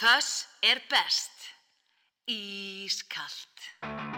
Föss er best. Ískalt.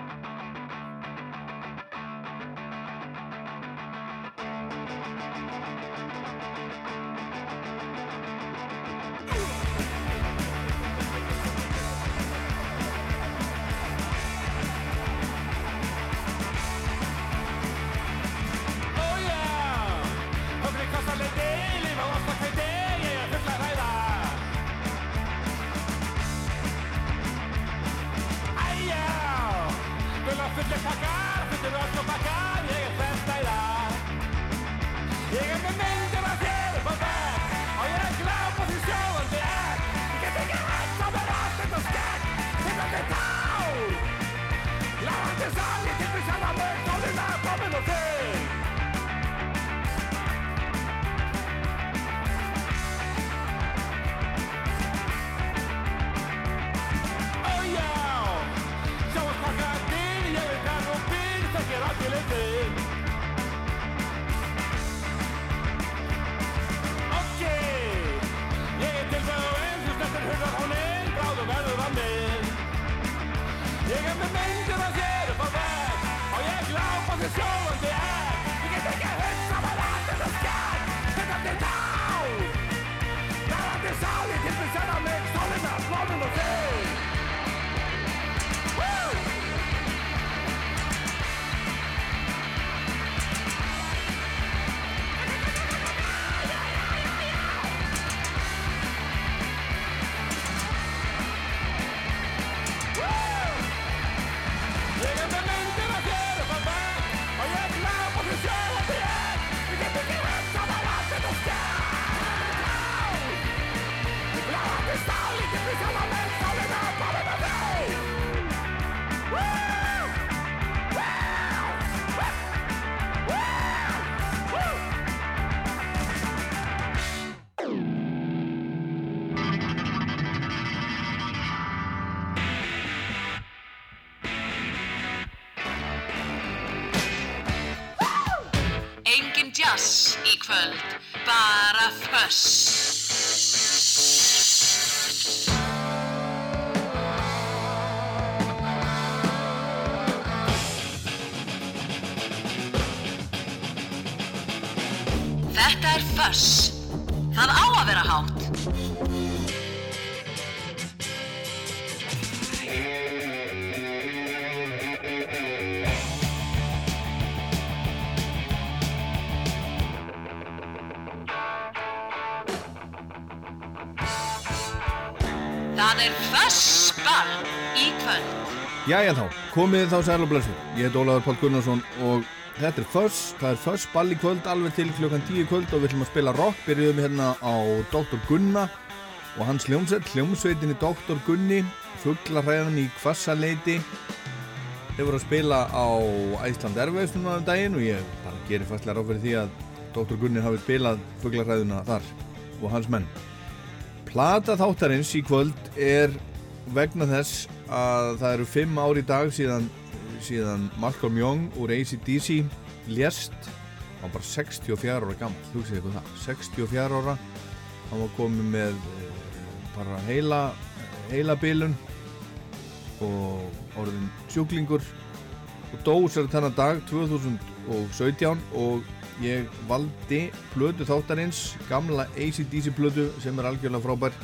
Tá! Lávandi sal, ég tippi sjálf að mig, sólina er komin og þig. Með myndir af þér upp á vegg, og ég glápa þér sjóandi Föss. Það á að vera hátt. Það er fössball í kvöld. Jæja þá, komið þá sæl og blessu. Ég heit Ólafur Pál Gunnarsson og þetta er Föss, það er Föss ball í kvöld alveg til klukkan 10 í kvöld og við ætlum að spila rock. Byrjuðum hérna á Dr. Gunna og hans hljómsveit, hljómsveitinni Dr. Gunni, fugglarhæðan í Kvassaleiti. Þeir voru að spila á Æsland Airways núna um daginn og ég bara gerir fastlega ráð fyrir því að Dr. Gunni hafi spilað fugglarhæðuna þar og hans menn. Plata þáttarins í kvöld er vegna þess að það eru fimm ár í dag síðan, síðan Malcolm Young úr ACDC lést. Hann var bara 64 ára gammal hugsaði ykkur það, 64 ára. Hann var komið með eh, bara heila heila bilun og orðin sjúklingur. Og dó sér þennan dag 2017 og ég valdi plötu þáttarins gamla ACDC plötu sem er algjörlega frábær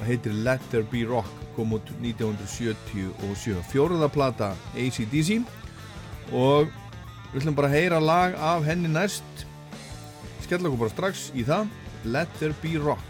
það heitir Let There Be Rock kom út 1977 fjóruða plata ACDC og við ætlum bara að heyra lag af henni næst. Skella okkur bara strax í það. Let There Be Rock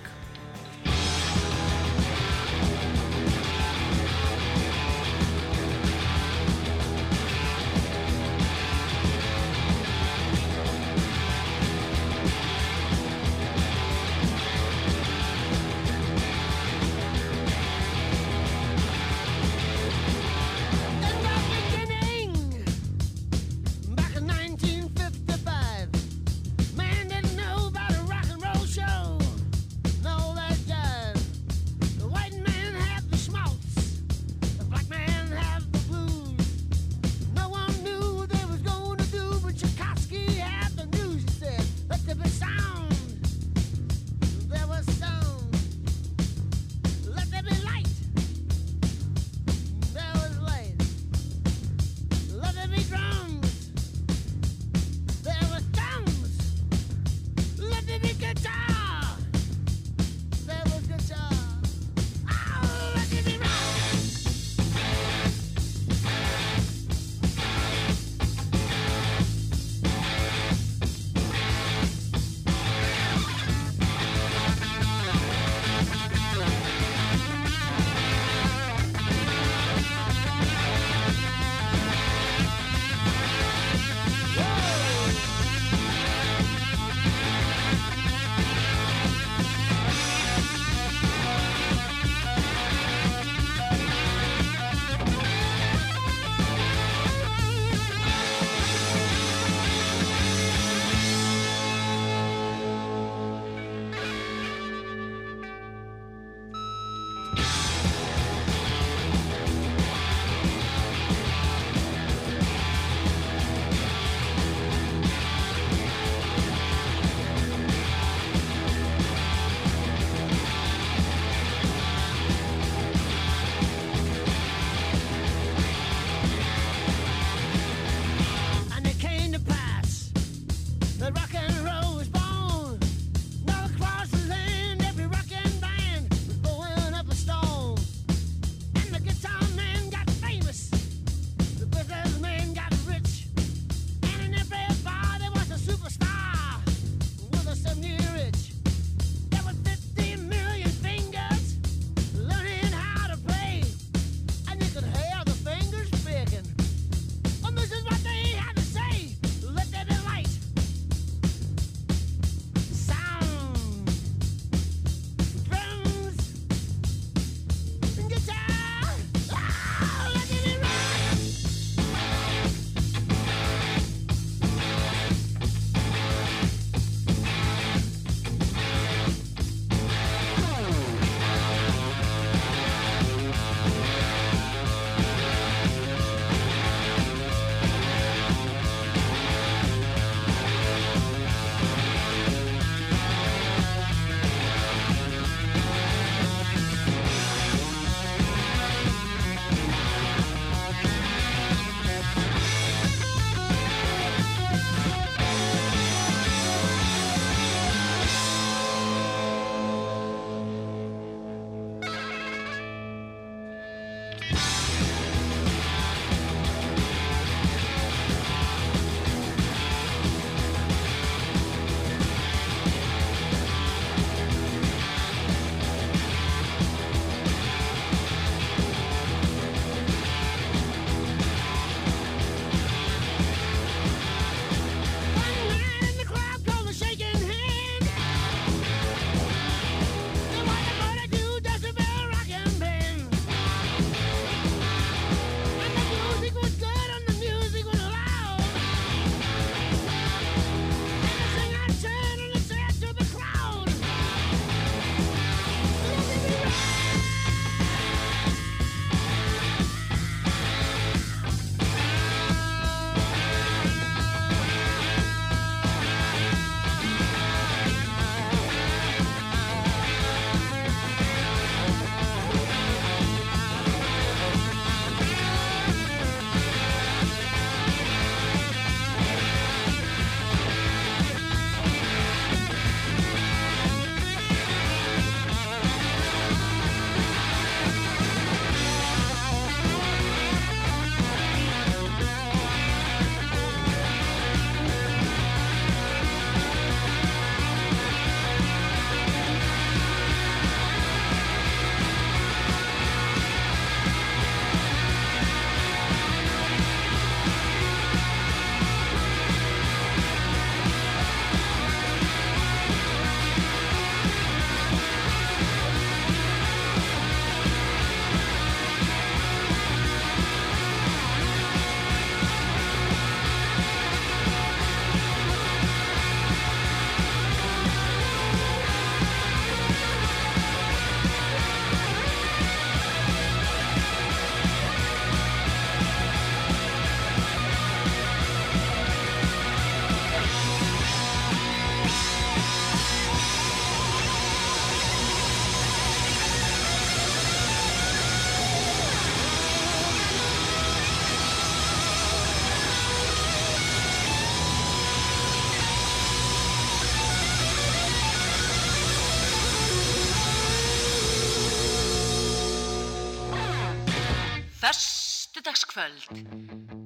kvöld.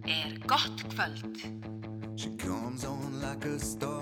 Er gott kvöld? She comes on like a star.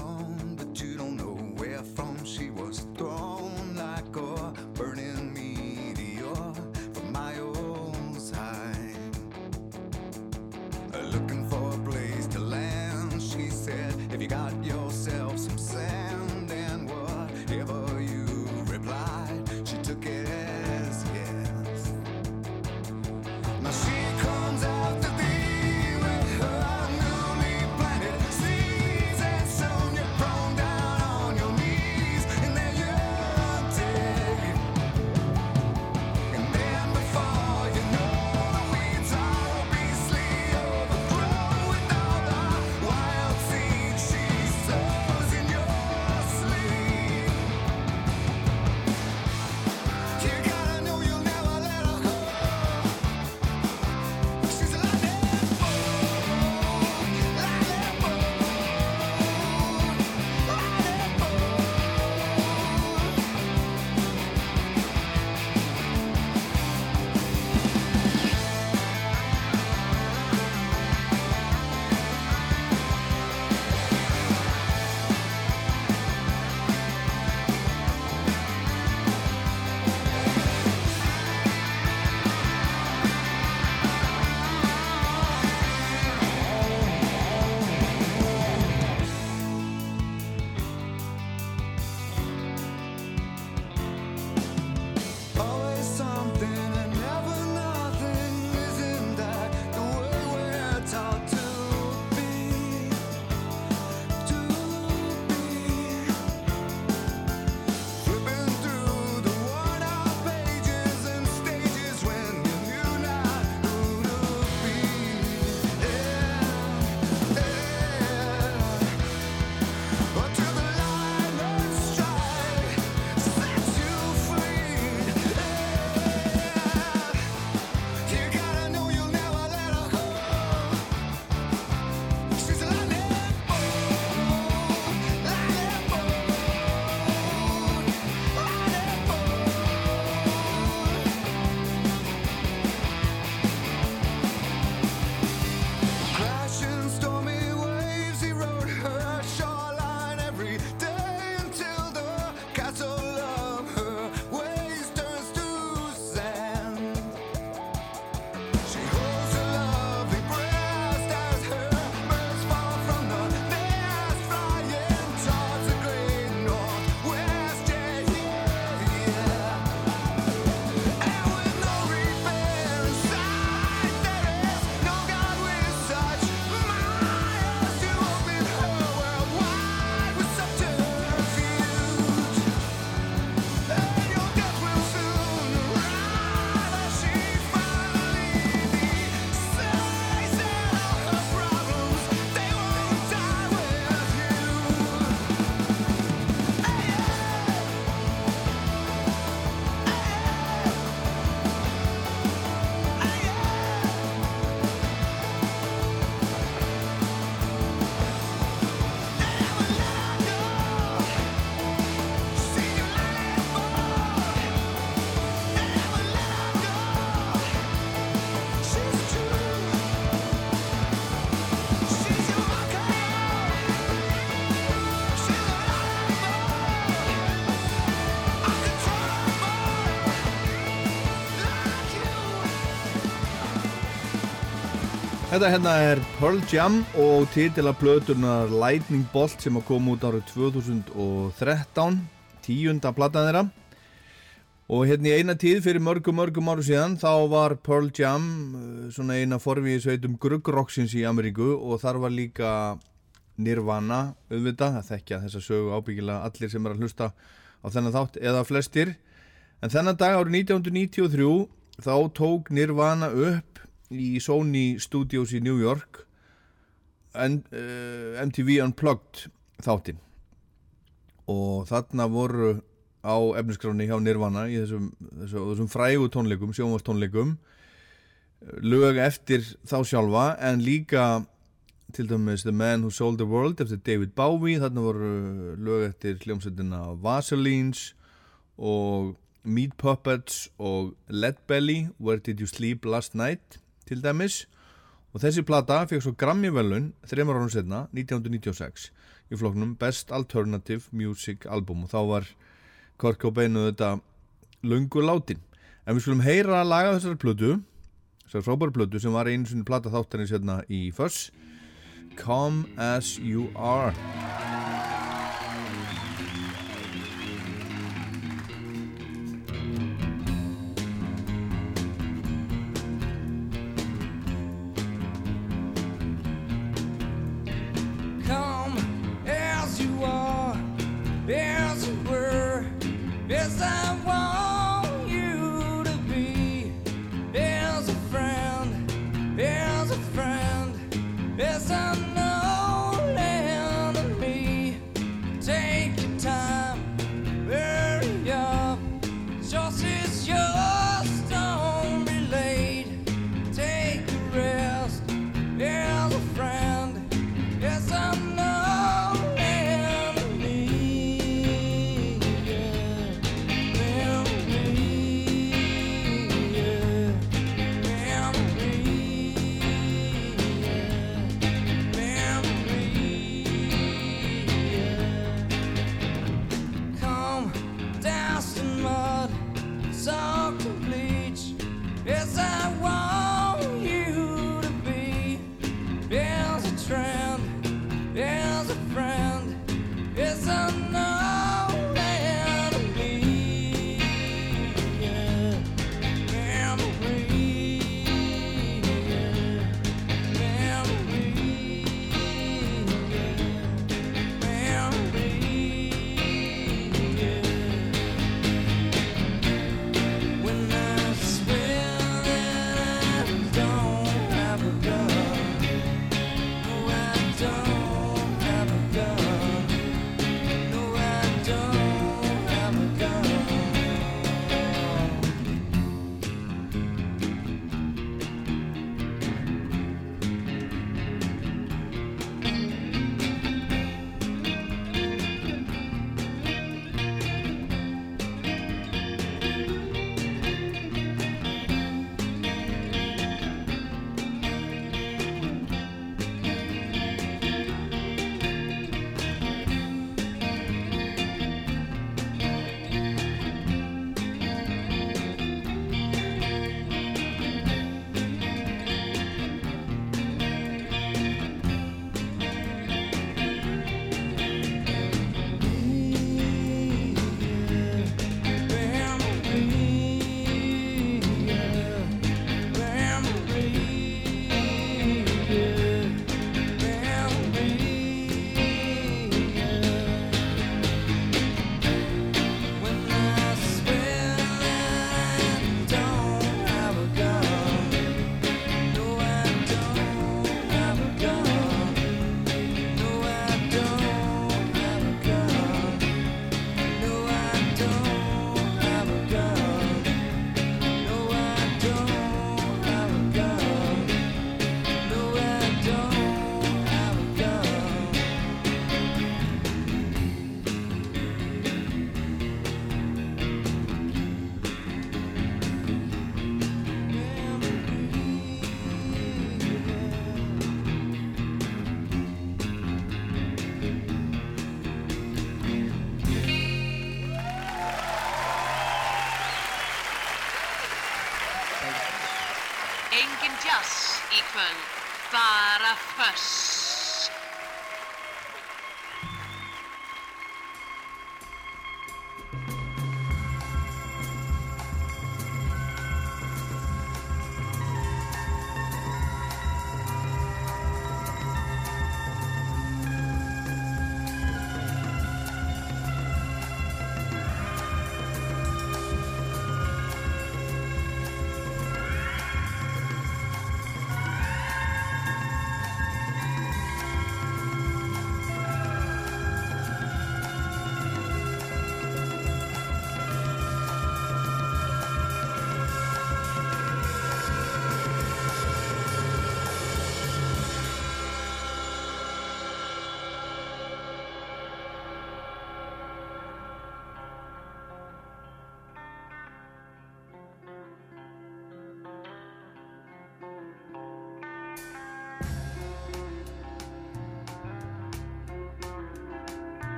Þetta hérna er Pearl Jam og titila plötunar Lightning Bolt sem að koma út árið 2013 tíunda platan þeirra. Og hérna í eina tíð fyrir mörgum mörgum áru síðan þá var Pearl Jam uh, svona eina forvið sveitum gruggrocksins í Ameríku og þar var líka Nirvana auðvitað, það þekkja þessa sögu ábyggilega allir sem er að hlusta á þennan þátt eða flestir. En þennan dag árið 1993 þá tók Nirvana upp í Sony Studios í New York en, uh, MTV Unplugged þáttinn. Og þarna voru á efniskráni hjá Nirvana í þessum, þessum, þessum frægu tónleikum, sjónvarstónleikum lög eftir þá sjálfa en líka til dæmis The Man Who Sold the World eftir David Bowie, þarna voru lög eftir hljómsveitina Vaselines og Meat Puppets og Leadbelly Where Did You Sleep Last Night til dæmis. Og þessi plata fekk svo Grammy-velun þreymar árum setna, 1996 í floknum Best Alternative Music Album. Og þá var Cobain og þetta lungu látin. En við skulum heyra að laga þessari plötu þessari frábæri plötu sem var einu sinni plata þáttarins hérna í Fuss Come As You Are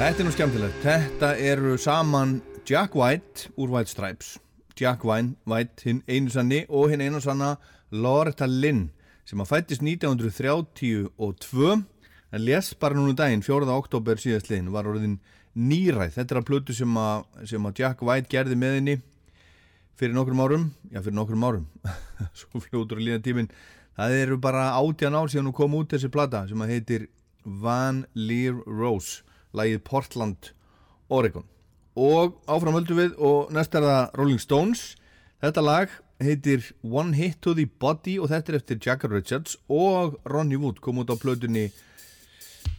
Þetta er nú skemmtilegt. Þetta eru saman Jack White úr White Stripes, Jack White, hinn einu sanni og hinn einu sanna Loretta Lynn sem að fættist 1932 en lés bara núna um daginn, 4. oktober síðastliðin, var orðin nýræð. Þetta er að plötu sem að, sem að Jack White gerði með henni fyrir nokkrum árum, já fyrir nokkrum árum, svo fljótur að líða tíminn. Það eru bara átjan ár síðan hún kom út þessi plata sem að heitir Van Leer Rose lagið Portland, Oregon og áfram höldum við og næst er það Rolling Stones. Þetta lag heitir One Hit to the Body og þetta er eftir Jagger Richards og Ronnie Wood kom út á plötunni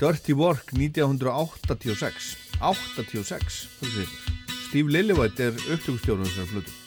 Dirty Work 1986 86 hugsaðu ykkur. Steve Lillywhite er upptökustjórun þessar plötu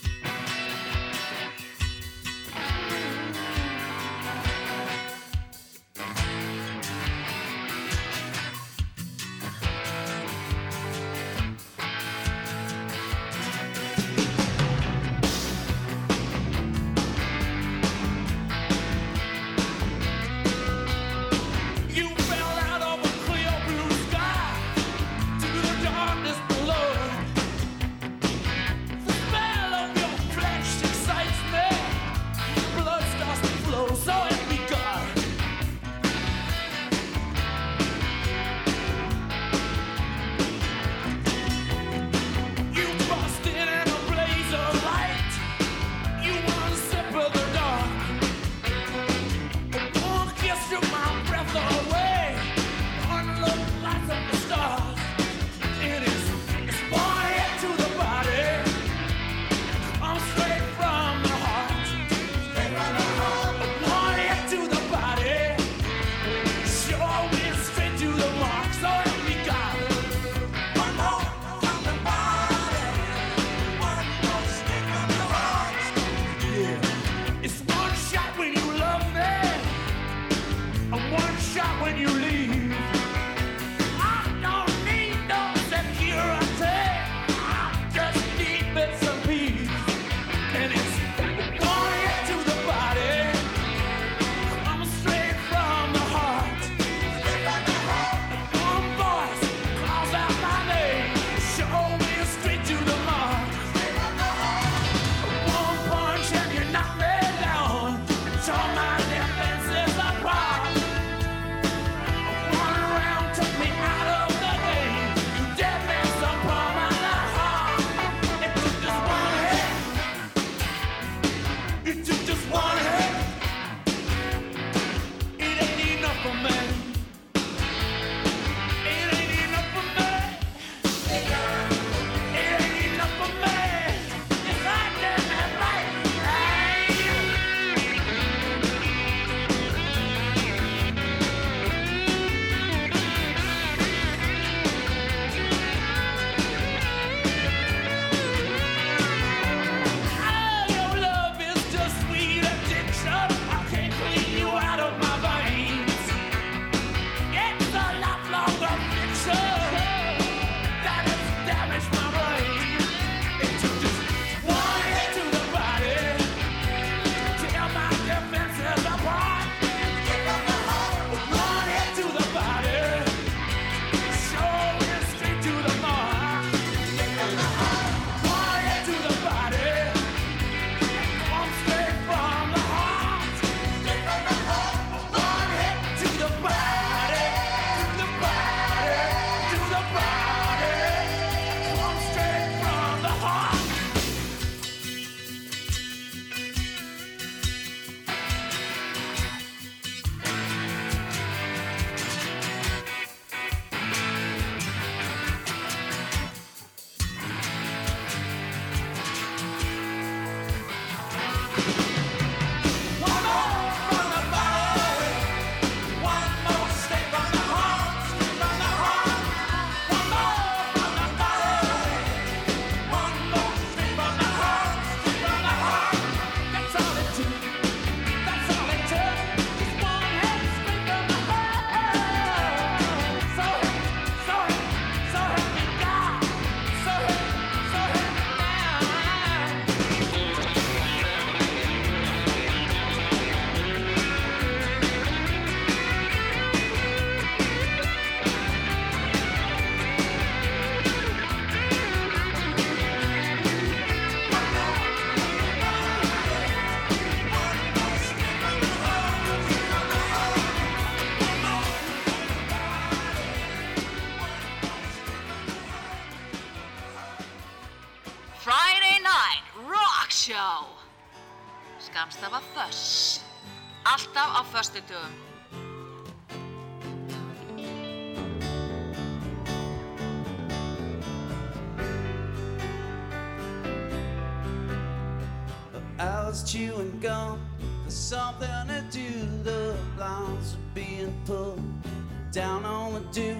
down on the dew.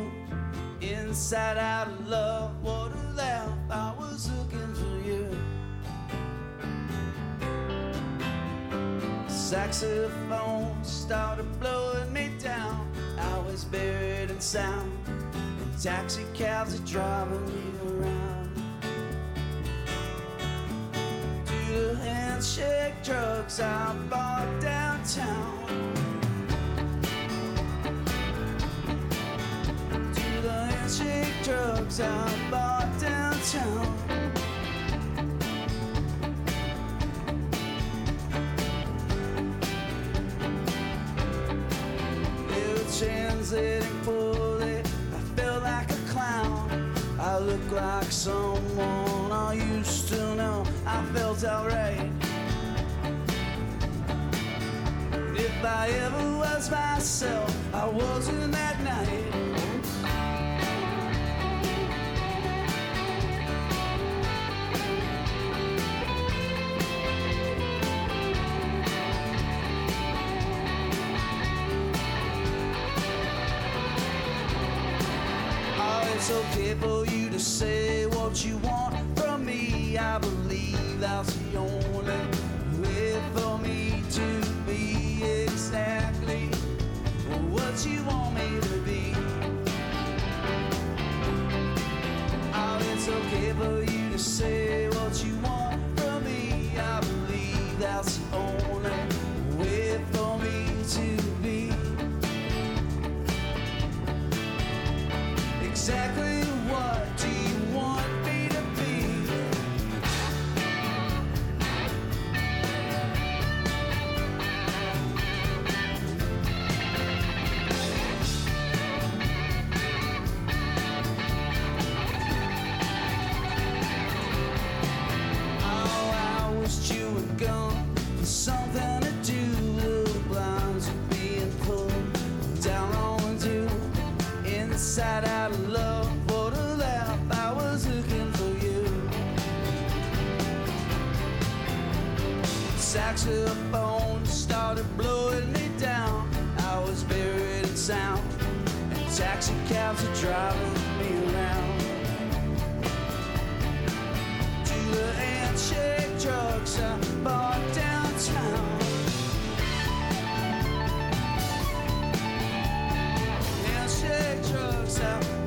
Inside out of love, what a laugh. I was looking for you. Saxophone started blowing me down. I was buried in sound. Taxi cabs are driving me around. To the handshake drugs I bought downtown. Downtown. Translating poorly. I like a clown. I like someone I used to know. I felt alright. If I ever was myself, I wasn't that Saxophone started blowing me down. I was buried in sound, and taxi cabs are driving me around. To the handshake drugs I bought downtown. Handshake drugs I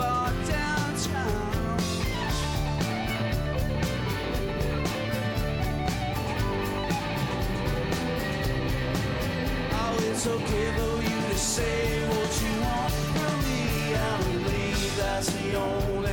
Okay for you to say what you want me. I believe that's the only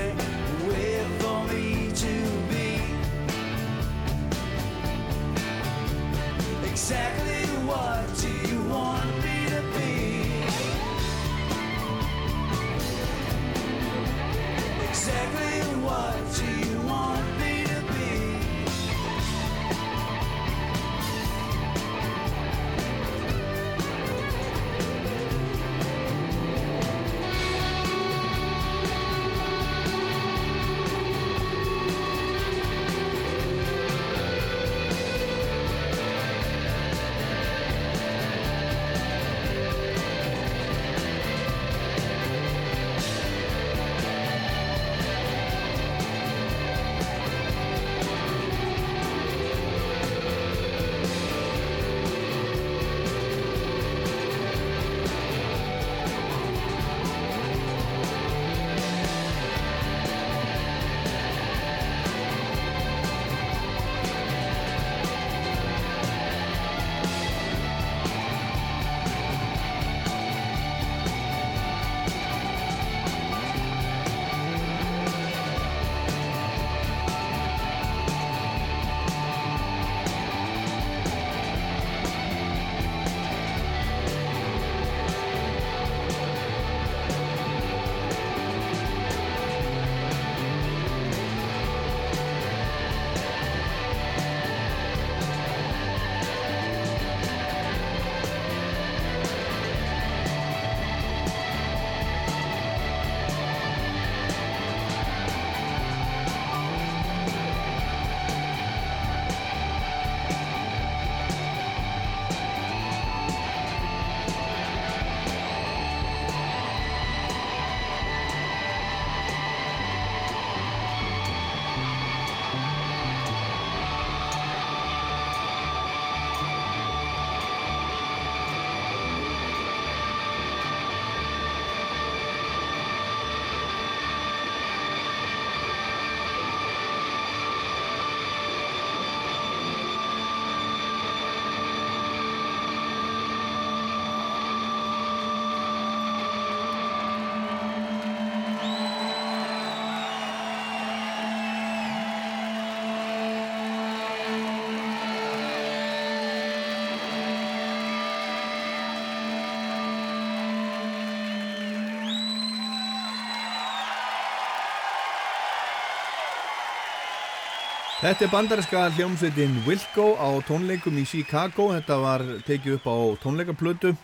Þetta er bandarinska hljómsveitin Wilco á tónleikum í Chicago. Þetta var tekið upp á tónleikaplötu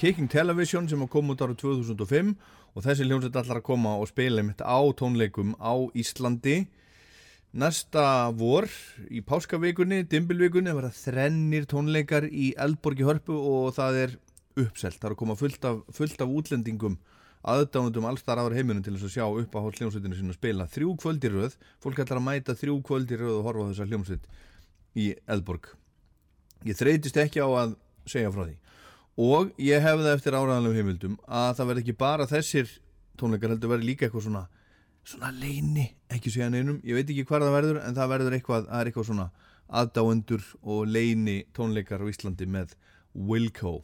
Kicking Television sem kom út ára 2005 og þessi hljómsveit allar að koma og spila mitt á tónleikum á Íslandi. Næsta vor í páskavikunni, dimbilvikunni, var það þrennir tónleikar í Eldborgi Hörpu og það er uppselt. Það er að koma fullt af, fullt af útlendingum aðdánundum allstar ára heiminum til þess að sjá upp á hljómsveitinu sinna að spila þrjú kvöld í röð, fólk ætlar að mæta þrjú kvöld í röð og horfa þessa hljómsveit í Eldborg. Ég þreytist ekki á að segja frá því. Og ég hef það eftir áraðanlegum heimildum að það verði ekki bara þessir tónleikar heldur verði líka eitthvað svona svona leini, ekki segja neinum. Ég veit ekki hvað það verður en það verður eitthvað, það er eitthvað svona aðdáendur og leini tónleikar á Íslandi með Wilco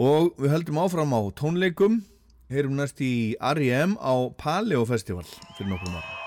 og við höldum áfram á tónleikum heyrum næst í R.E.M. á Paleo Festival fyrir nokkrum ára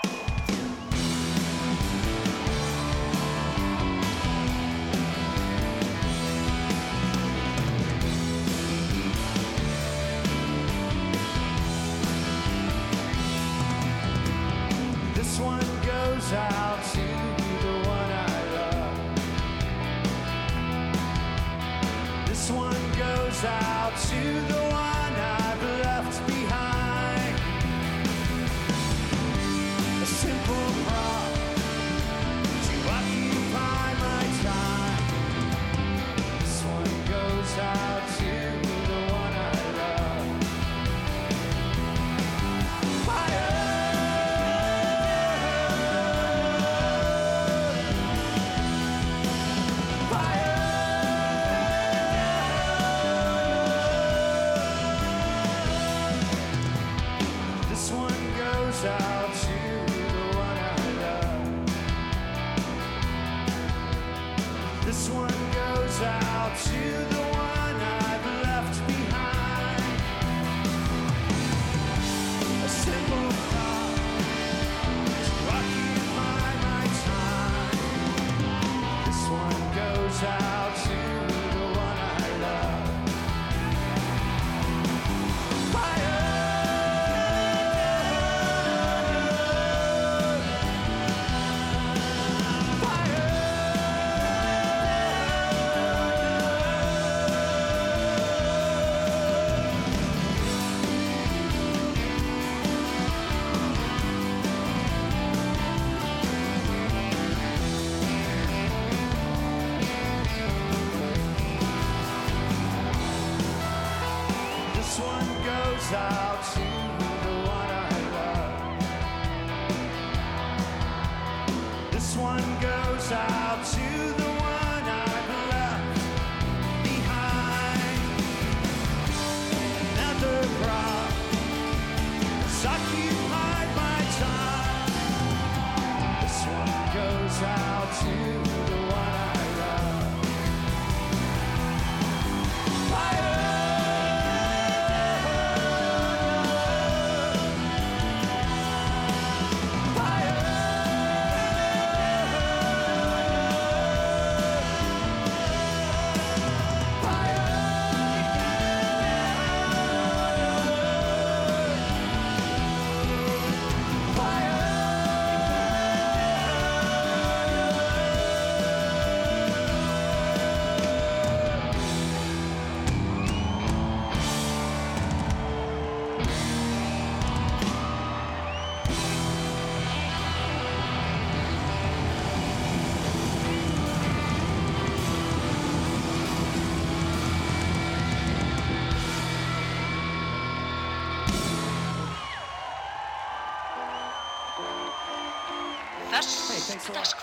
Саша.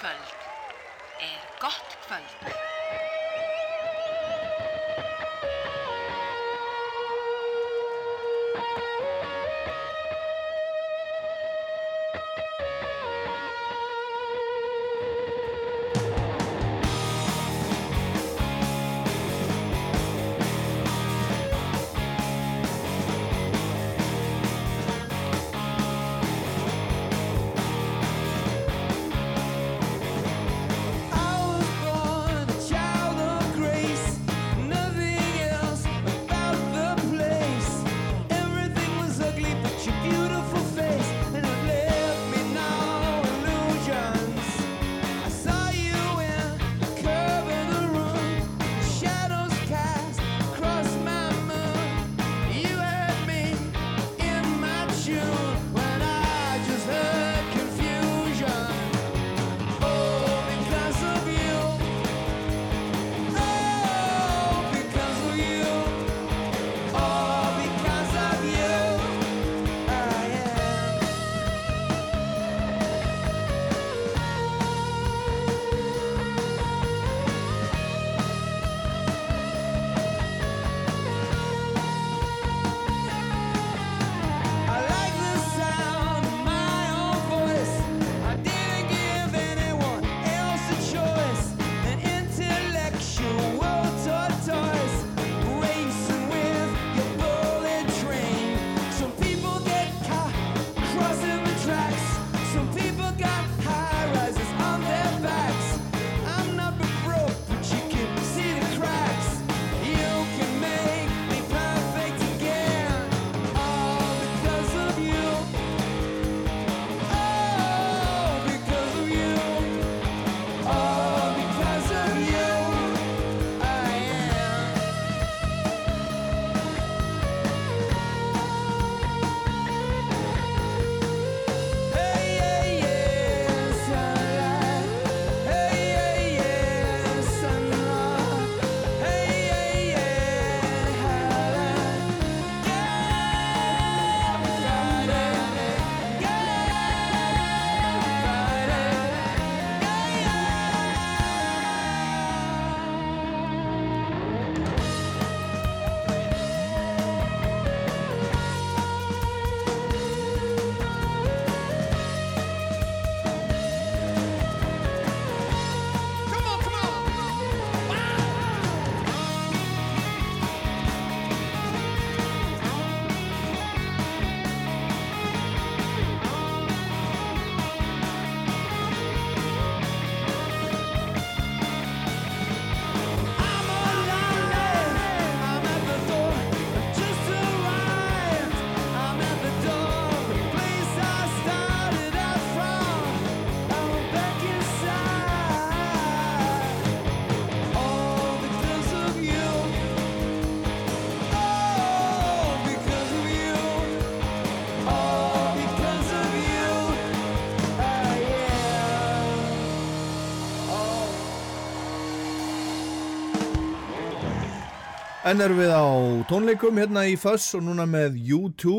En erum við á tónleikum hérna í Fuss og núna með U2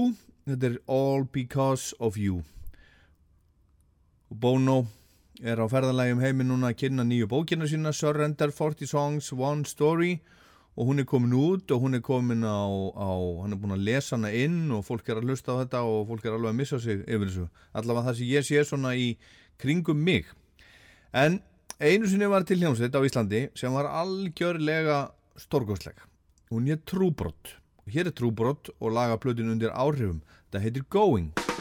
Þetta er All Because of You. Bono er á ferðalagi um heiminn núna að kynna nýju bókina sína Surrender 40 Songs, One Story. Og hún er komin út og hún er komin á, á hann er búin að lesa hana inn og fólk er að hlusta á þetta og fólk er alveg að missa sig yfir þessu. Allavega það sem ég sé svona í kringum mig. En einu sinni var til hljómsveit á Íslandi sem var algjörlega stórgóðsleg hún er trúbrott hér er trúbrott og laga plötin undir áhrifum. Það heitir Going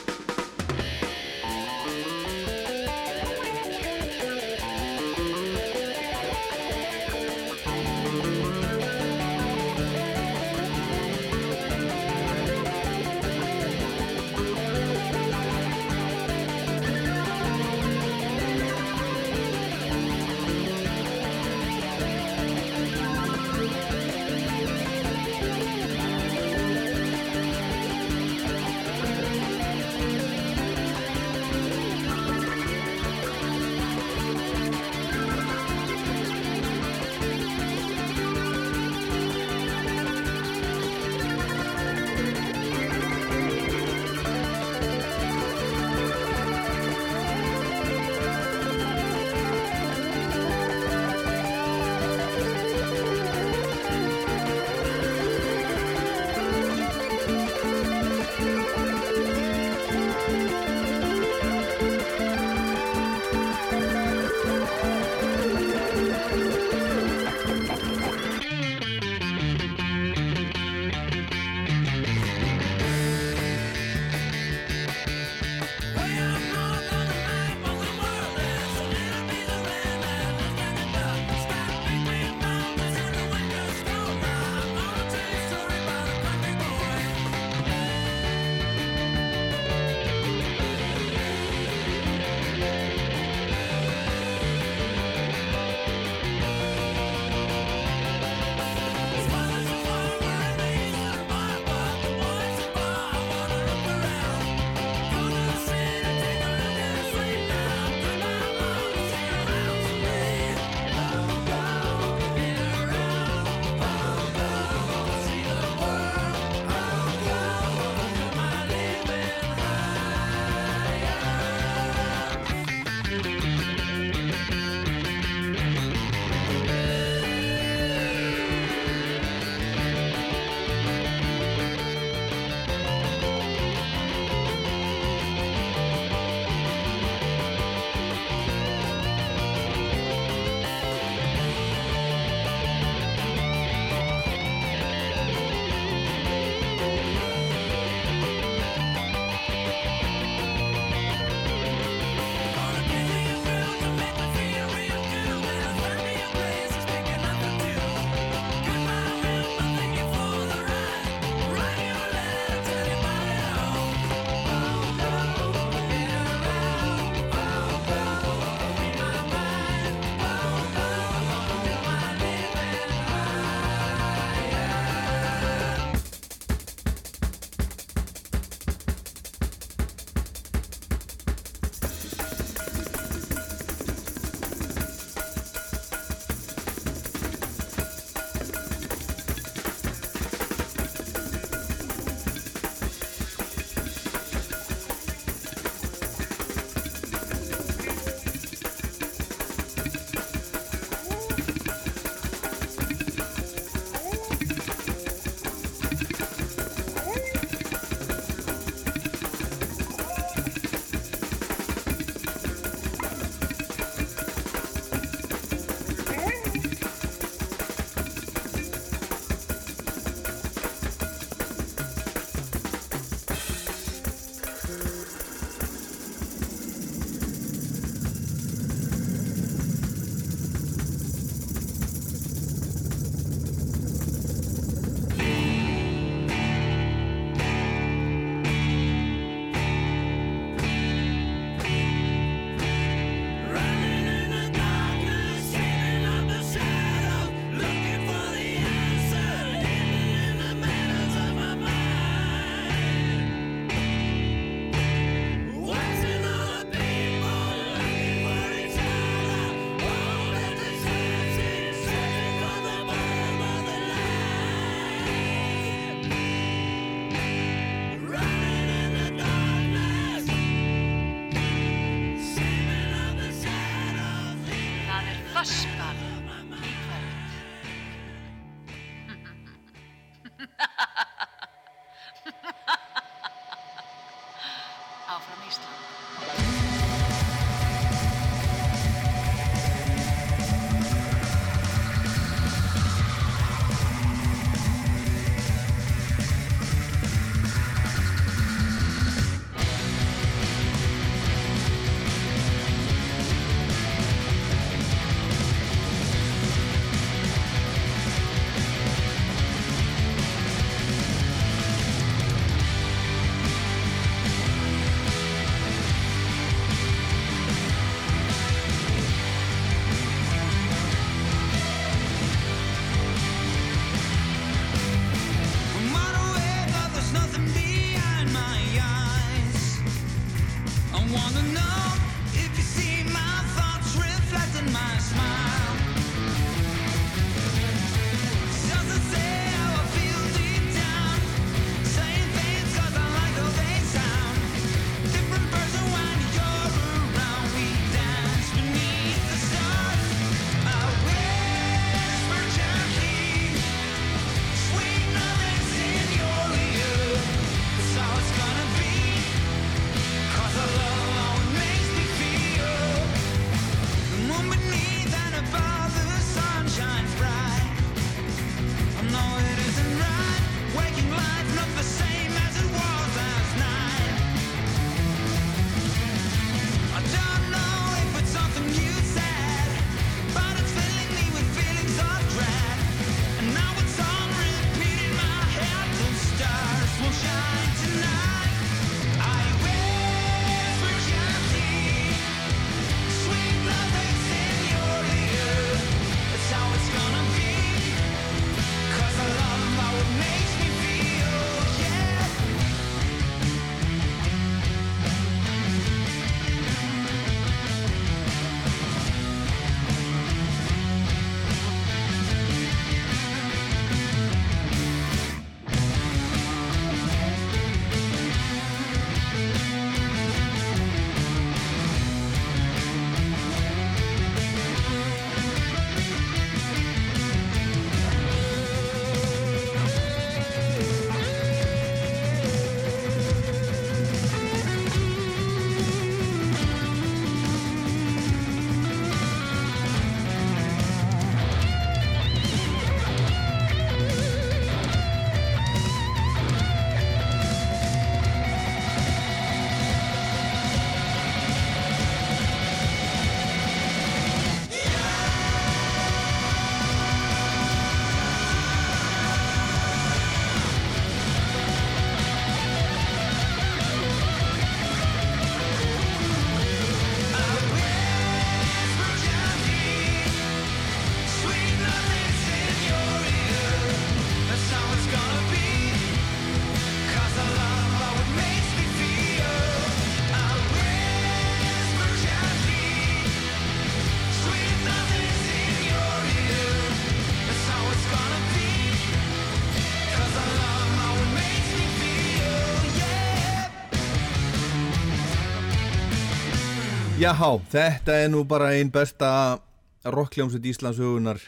Jáhá, þetta er nú bara einn besta rockljómsveit Íslandsugunar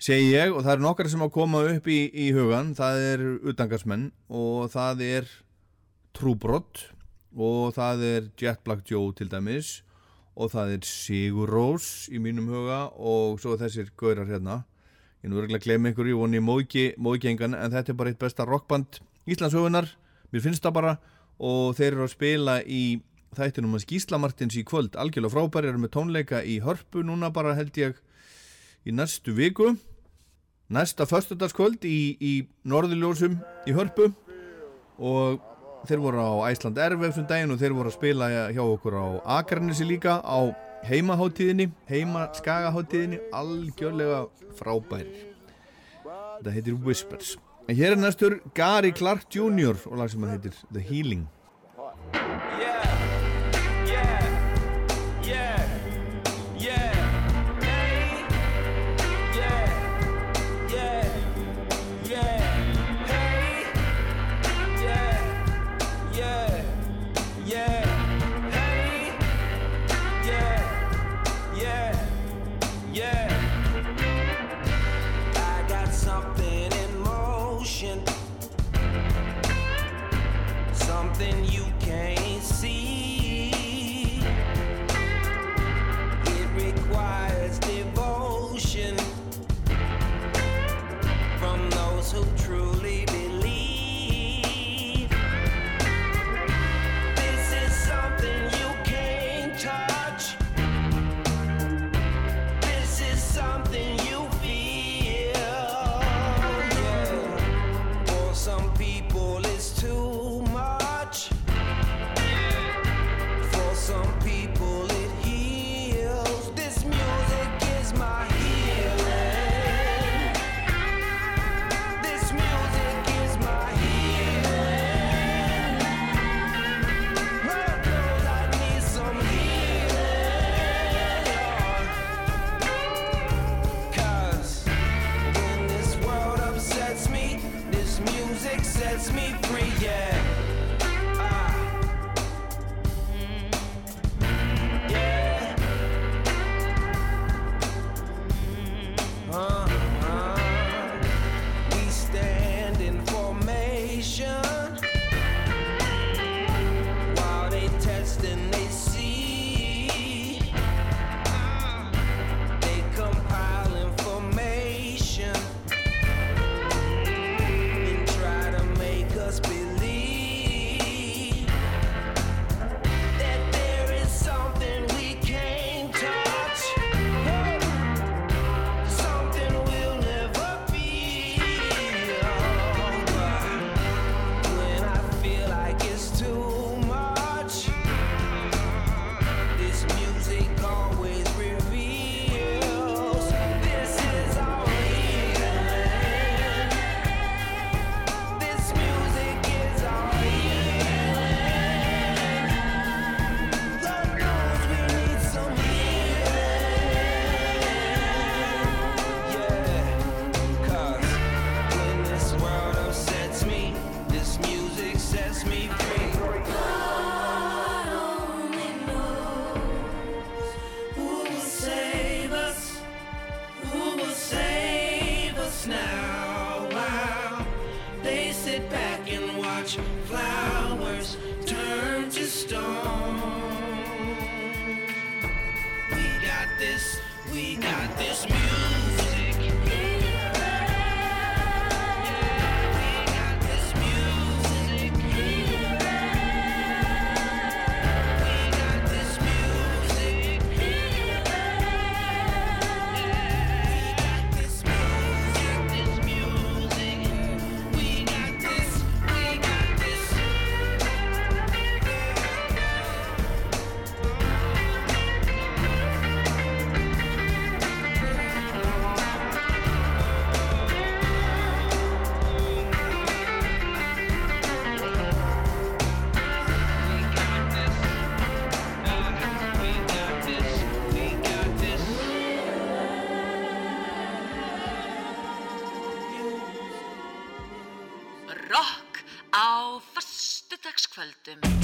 segi ég og það eru nokkar sem að koma upp í, í hugan það er utangarsmenn og það er Trúbrott og það er Jet Black Joe til dæmis og það er Sigur Rós í mínum huga og svo þessir gaurar hérna. Ég nú verður að glemja einhverju ég móki engan en þetta er bara eitt besta rockband Íslandsugunar, mér finnst það bara og þeir eru að spila í þættinum að Gísla Martins í kvöld. Algjörlega frábæri, eru með tónleika í hörpu núna bara held ég í næstu viku. Næsta föstudagskvöld í, í Norðurljósum í hörpu. Og þeir voru á Æsland Erfefsum daginn og þeir voru að spila hjá okkur á Akarnesi líka á heimaháttíðinni heimaskagaháttíðinni algjörlega frábæri þetta heitir Whispers. En hér er næstur Gary Clark Jr. og lag sem hann heitir The Healing. Yeah. laugardagskvöldum.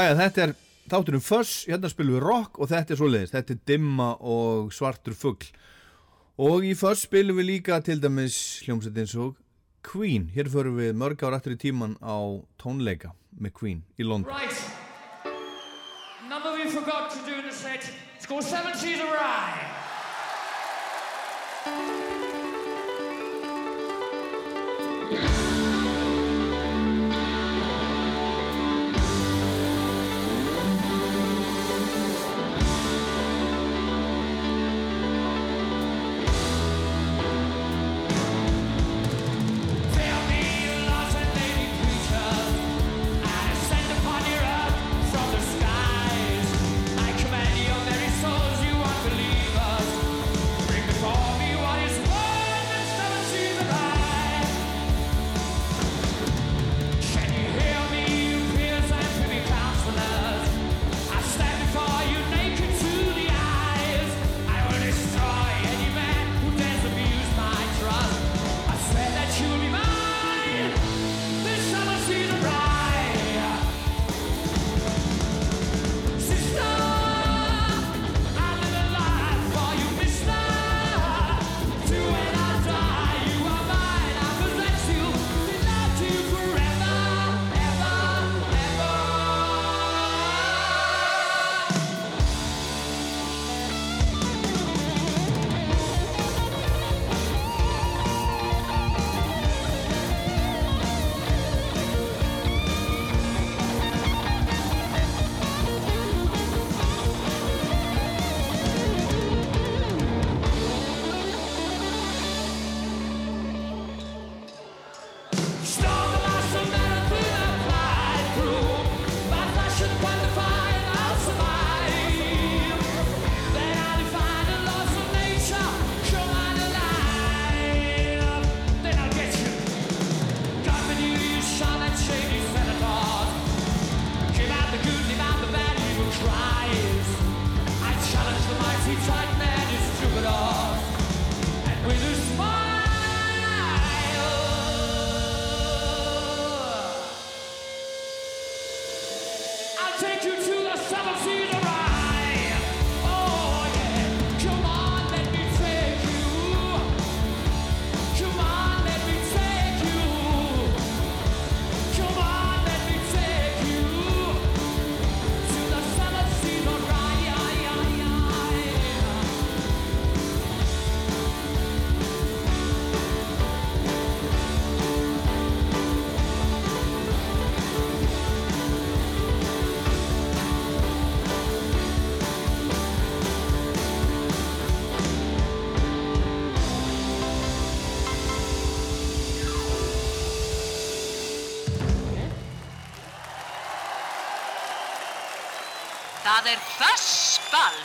Æja, þetta er þátturum Föss, hérna spilum við rock og þetta er svo leiðist, þetta er dimma og svartur fuggl og í Föss spilum við líka til dæmis hljómsveitins og Queen, hér förum við mörg ár aftur í tíman á tónleika með Queen í London. Right. Number we forgot to do in the set. Let's go seven seas of rye Það er Fössball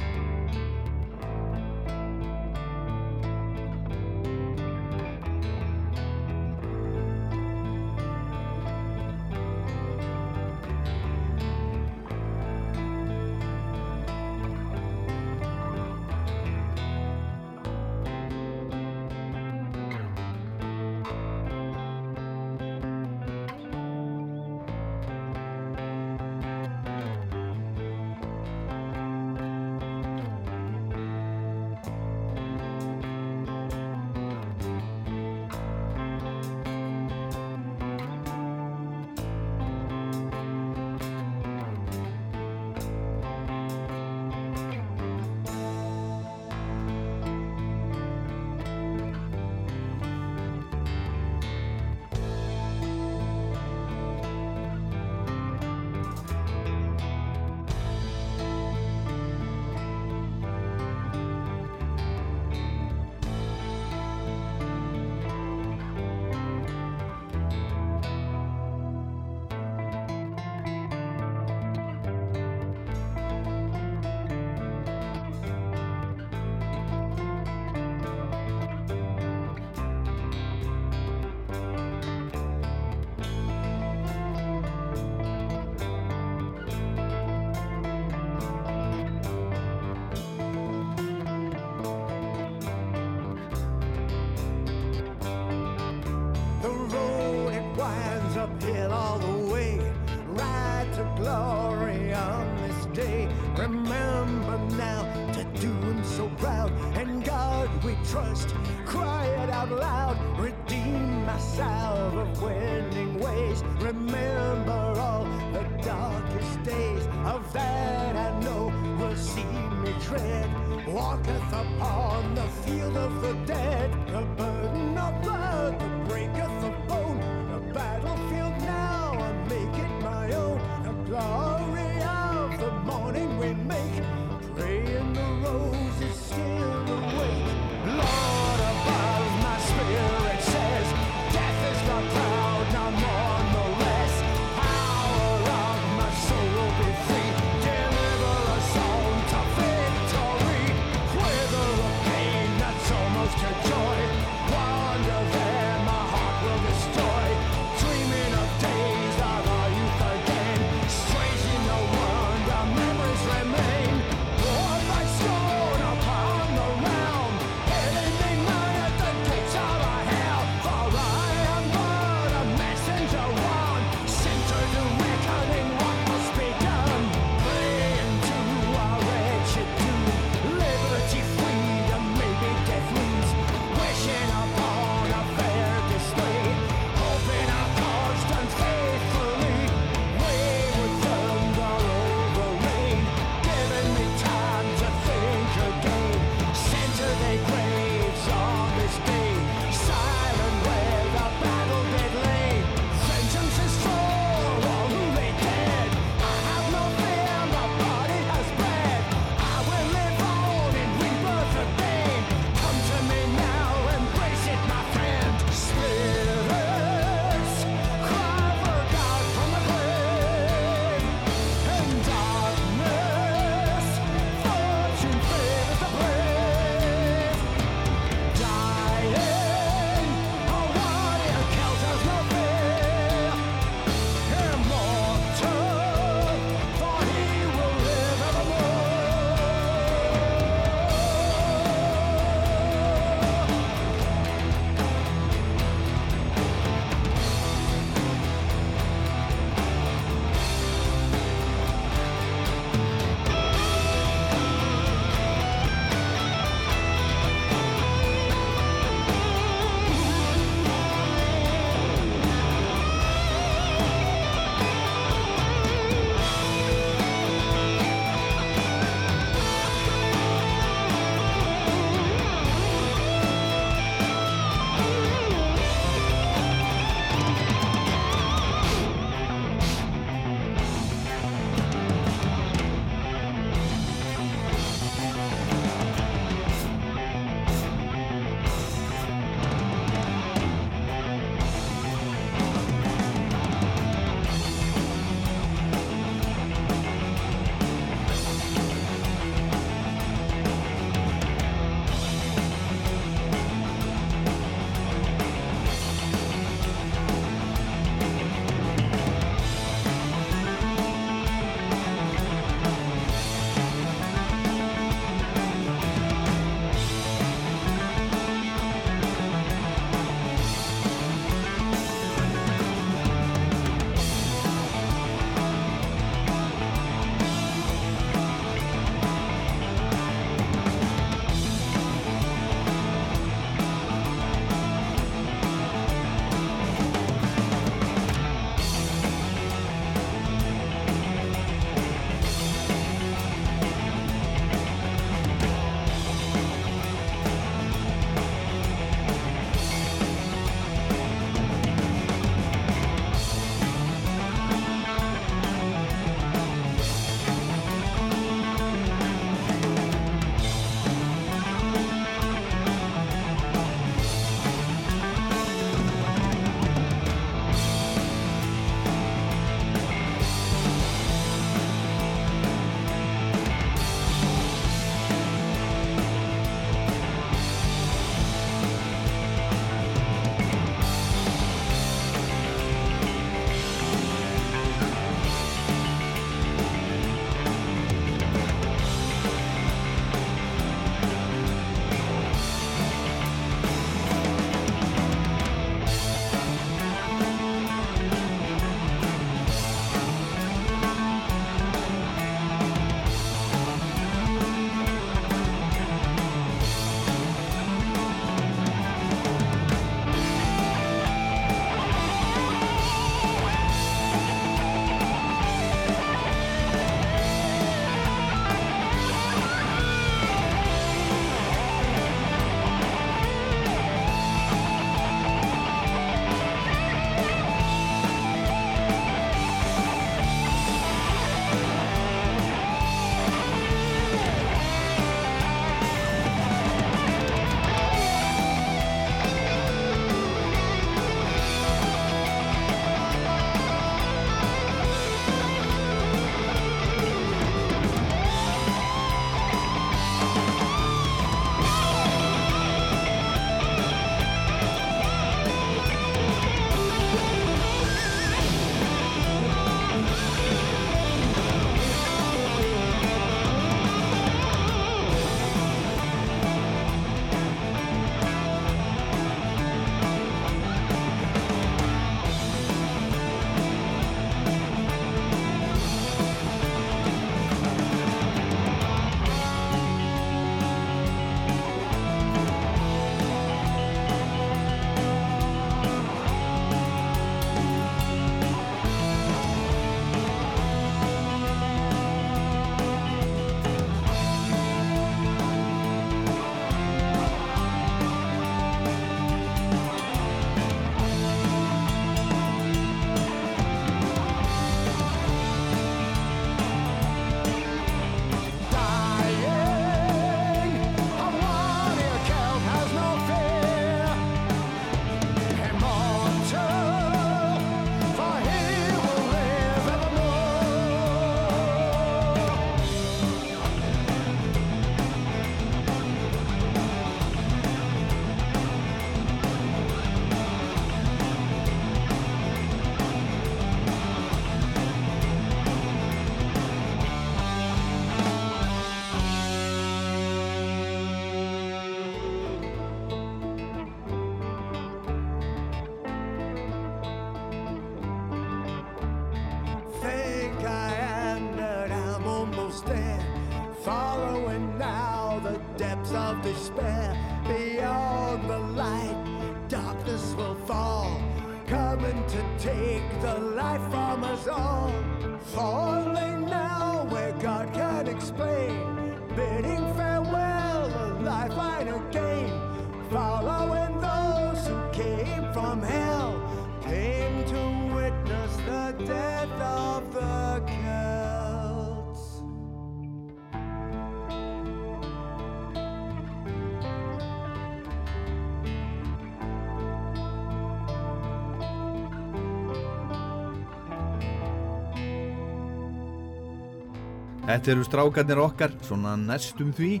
Þetta eru strákarnir okkar, svona næstum því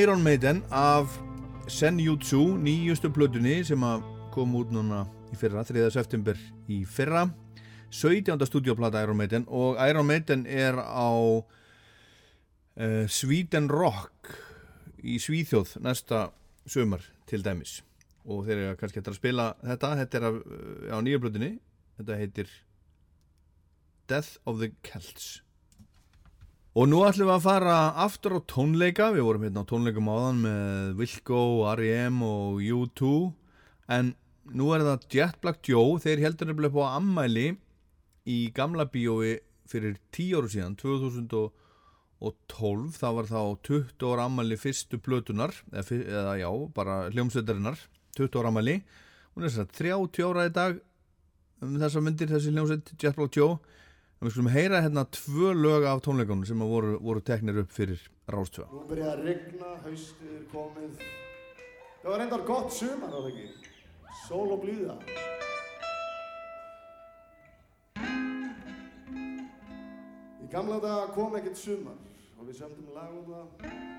Iron Maiden af Senjutsu, nýjustu plötunni sem kom út núna í fyrra, 3. september í fyrra 17. stúdíoplata Iron Maiden og Iron Maiden er á uh, Sweden Rock í Svíþjóð næsta sömar til dæmis og þeir eru kannski eftir að spila þetta þetta er uh, á nýju plötunni þetta heitir Death of the Celts Og nú ætlum við að fara aftur á tónleika, við vorum hérna á tónleikum áðan með Wilco, R.E.M. og U2 en nú er það Jet Black Joe, þeir heldur nefnilega á ammæli í gamla bíói fyrir 10 áru síðan, 2012, það var þá 20 ára ammæli fyrstu plötunar, eða, eða já, bara hljómsveitarinnar, 20 ára ammæli, hún er þess að 30 ára í dag um þessa myndir, þessi hljómsveit Jet Black Joe En við skulum heyra hérna tvö lög af tónleikunum sem voru, voru teknir upp fyrir Rástvö. Nú byrjaði að rigna, haustið er komið. Það var reyndar gott sumar, það ekki? Sól og blíða. Í gamla daga kom ekkert sumar og við sömdum lag um það.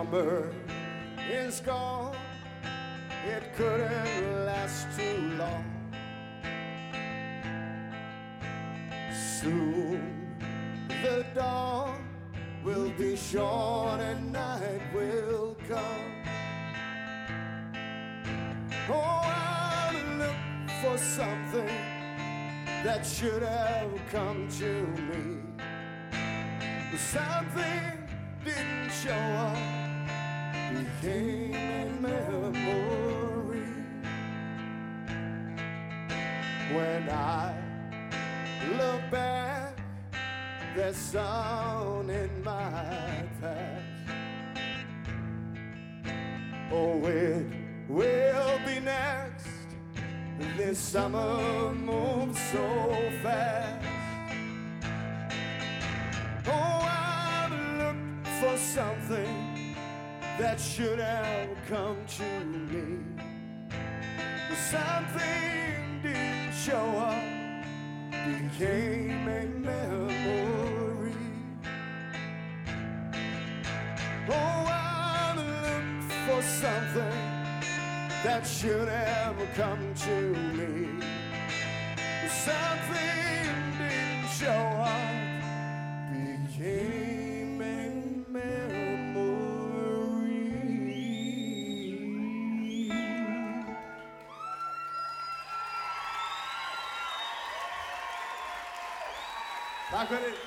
Summer is gone, it couldn't last too long. Soon the dawn will be short and night will come. Oh, I'll look for something that should have come to me. Something didn't show up, became a memory. When I look back, there's sound in my past. Oh, it will be next. This summer moves so fast. Oh, I've looked for something that should have come to me. Something didn't show up, became a memory. Oh, I've looked for something that should have come to me. Something didn't show up became Takk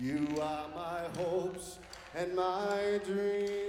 You are my hopes and my dreams.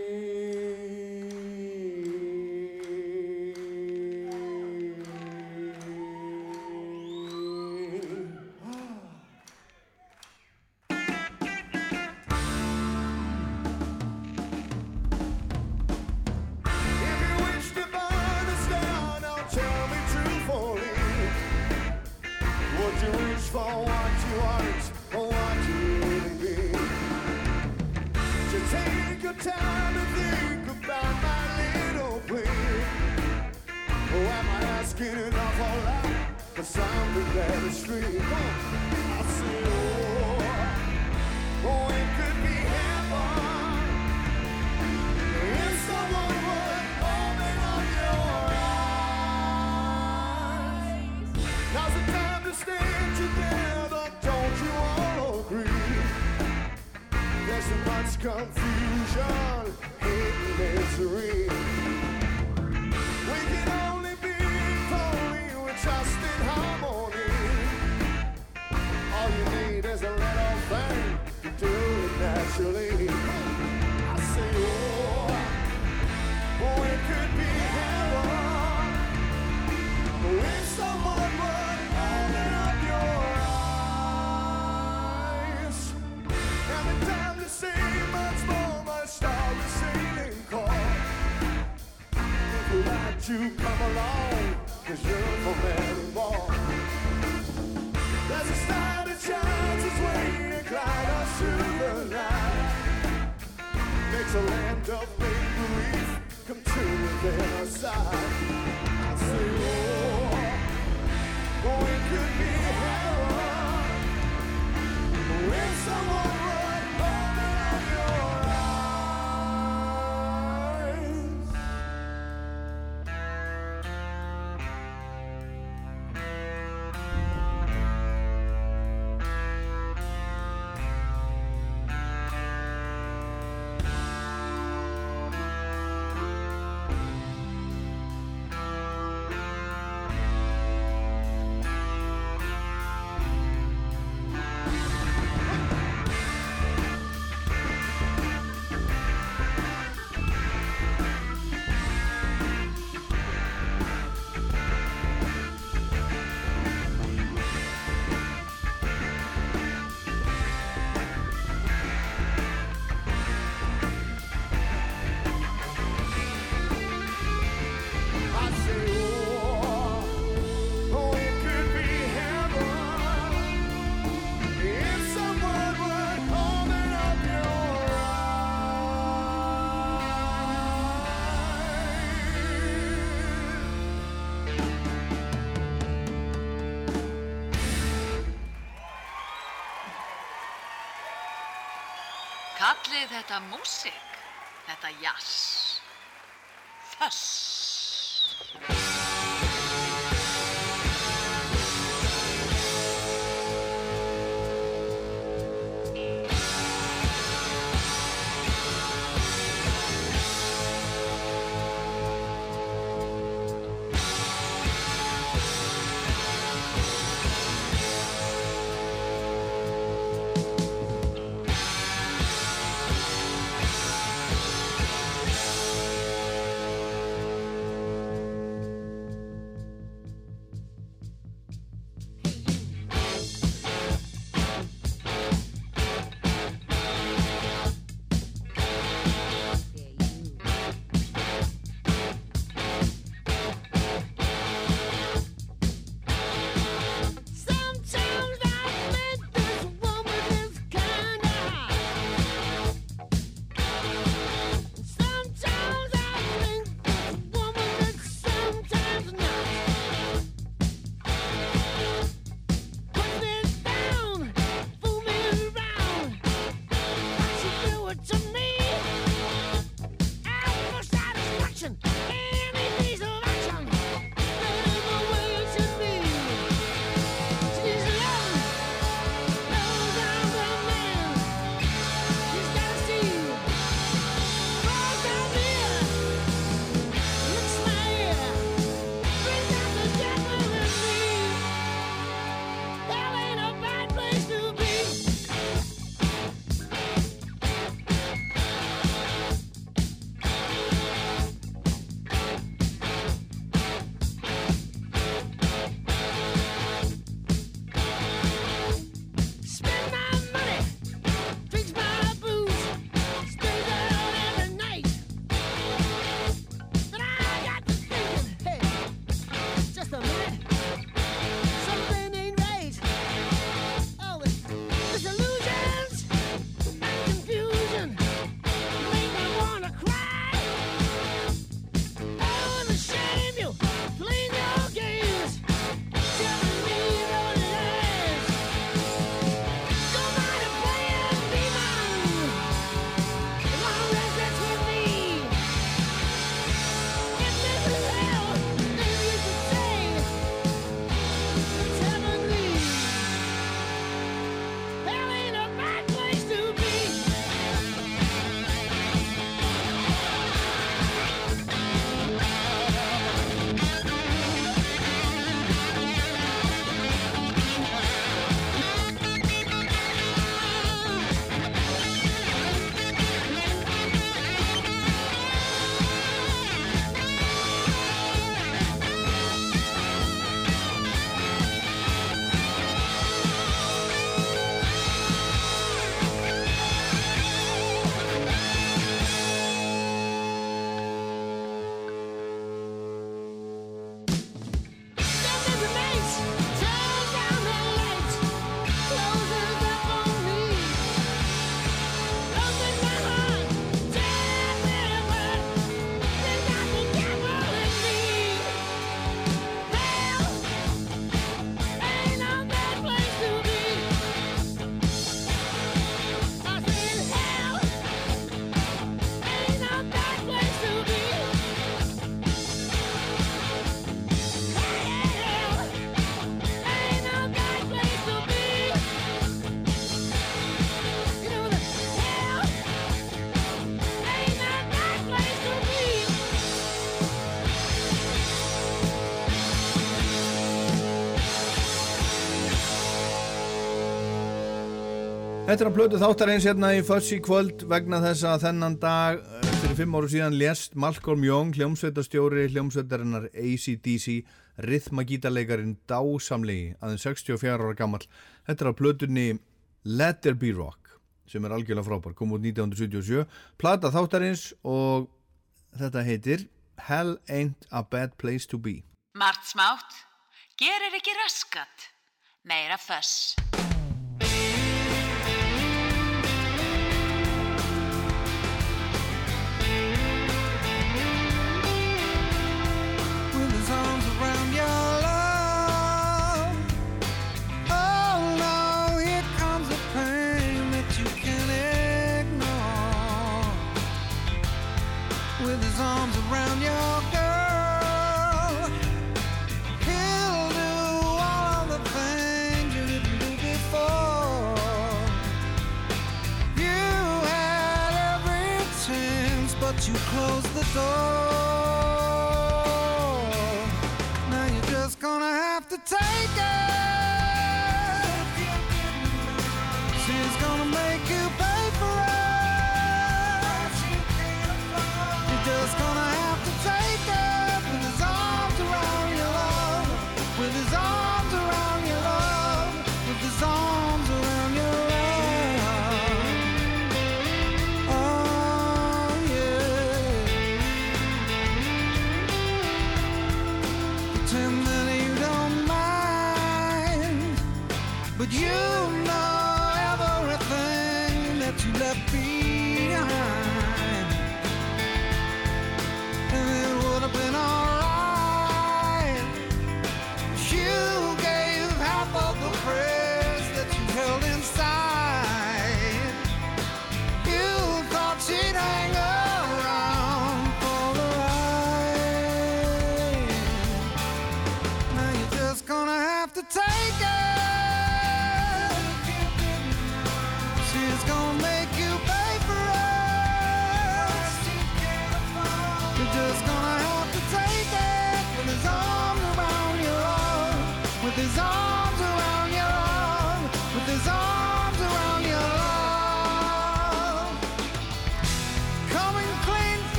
Þetta músík, Þetta er að plötu þáttar eins hérna í Fuzzy kvöld vegna þess að þennan dag eh, fyrir fimm áru síðan lést Malcolm Young, hljómsveitastjóri hljómsveitarinnar ACDC, rithmagítaleikarin dásamlegi, aðeins 64 ára gammal. Þetta er að plötunni Let There Be Rock, sem er algjörlega frábær, kom út 1977, plata þáttarins og þetta heitir Hell Ain't a Bad Place to Be. Margt smátt, gerir ekki raskat, meira föss. You close the door. Now you're just gonna have to take it.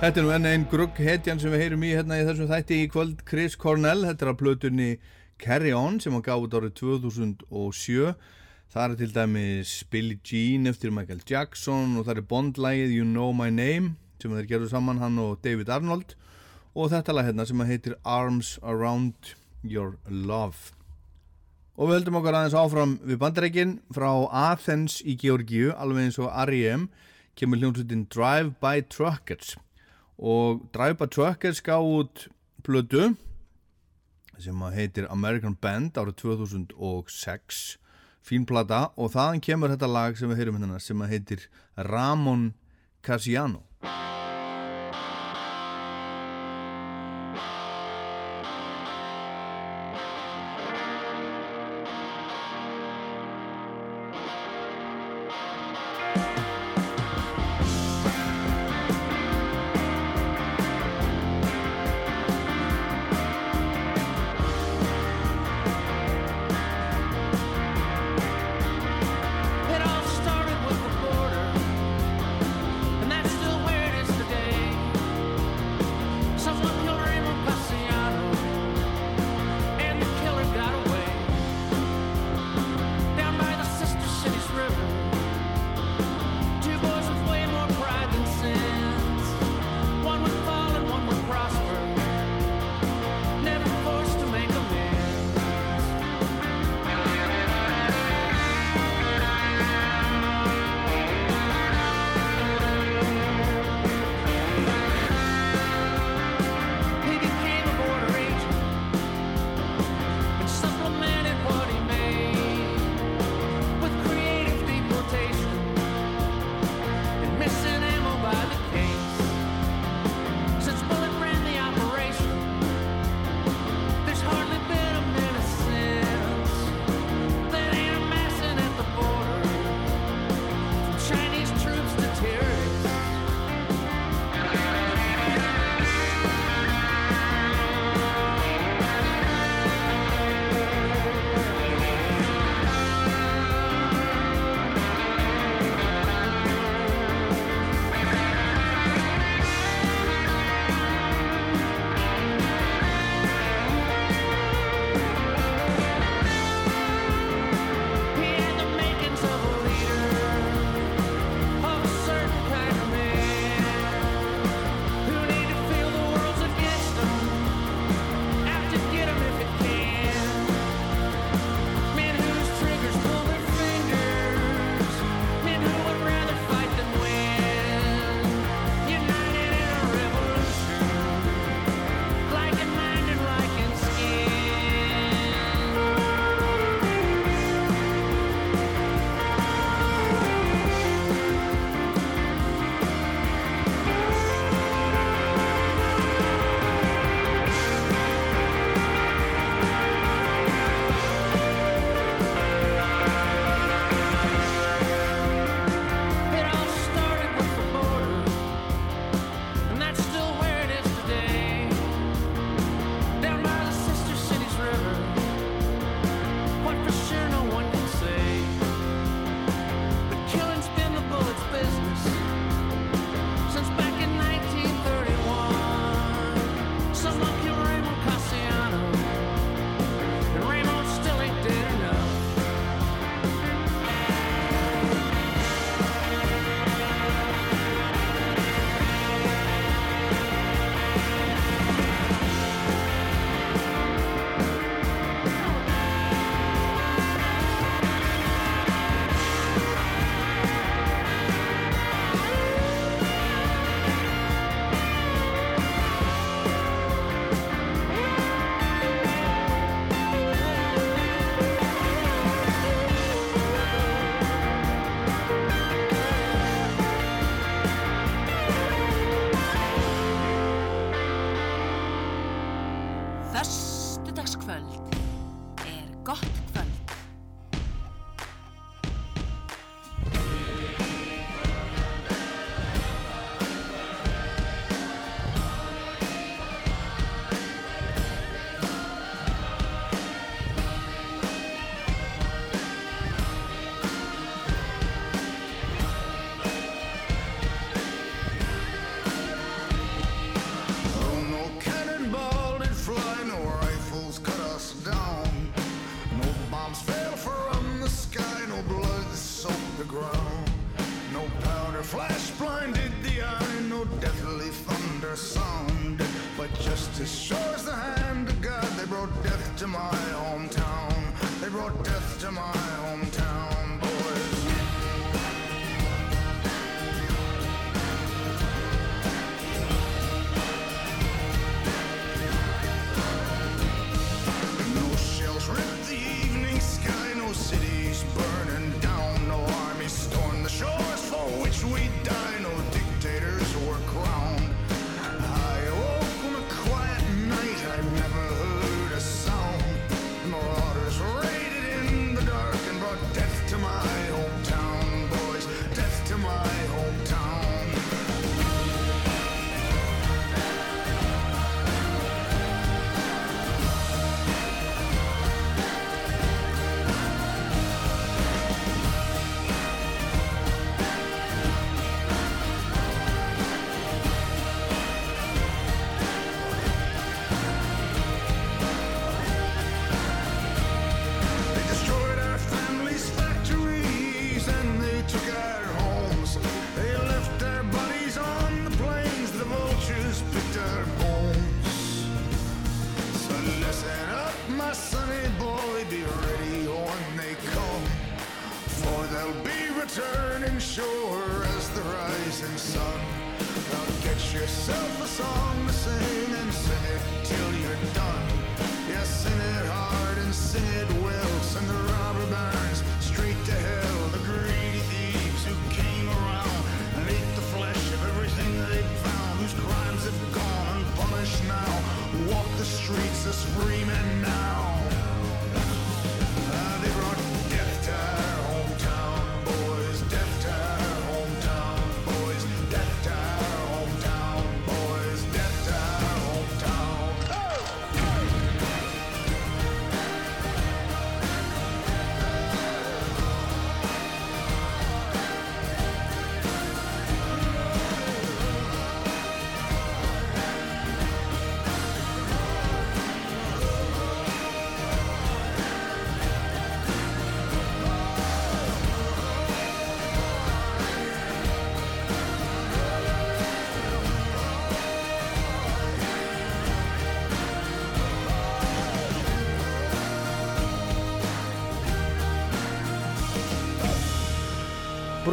Þetta er nú enn einn grugg hetjan sem við heyrum í hérna í þessum þætti í kvöld. Chris Cornell, þetta er að plötunni Carry On sem hann gaf út árið 2007 það er til dæmis Billie Jean eftir Michael Jackson og það er Bond-lægið You Know My Name sem þeir gerðu saman hann og David Arnold. Og þetta lag hérna sem heitir Arms Around Your Love. Og við höldum okkar aðeins áfram við bandareikin frá Athens í Georgíu alveg eins og R.E.M. kemur hljómsveitin Drive by Truckers og Drive by Truckers gá út plötu sem heitir American Band árið 2006 fín plata og þaðan kemur þetta lag sem við heyrum hérna sem heitir Ramon Casiano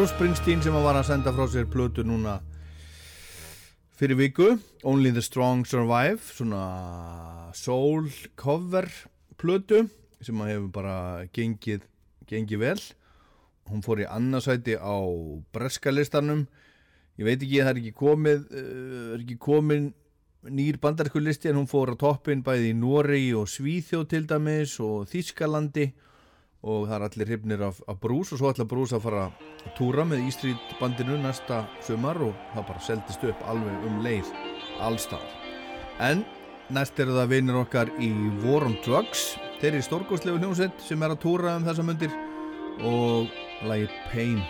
Bruce Springsteen sem var að senda frá sér plötu núna fyrir viku Only the Strong Survive svona soul cover plötu sem að hefur bara gengið, gengið vel. Hún fór í annarsæti á breskalistanum ég veit ekki, það er ekki komið eh, er ekki komin nýr bandarkullisti en hún fór á toppin bæði í Noregi og Svíþjóð til dæmis og Þískalandi og það er allir hryfnir af, af brús og svo ætla brús að fara að túra með Ístrít bandinu næsta sömar og það bara seldist upp alveg um leið allstað en næst eru það vinir okkar í War on Drugs þeir eru í stórgóðslegu hljómsveit sem er að túra um þessa mundir og lægir Pain.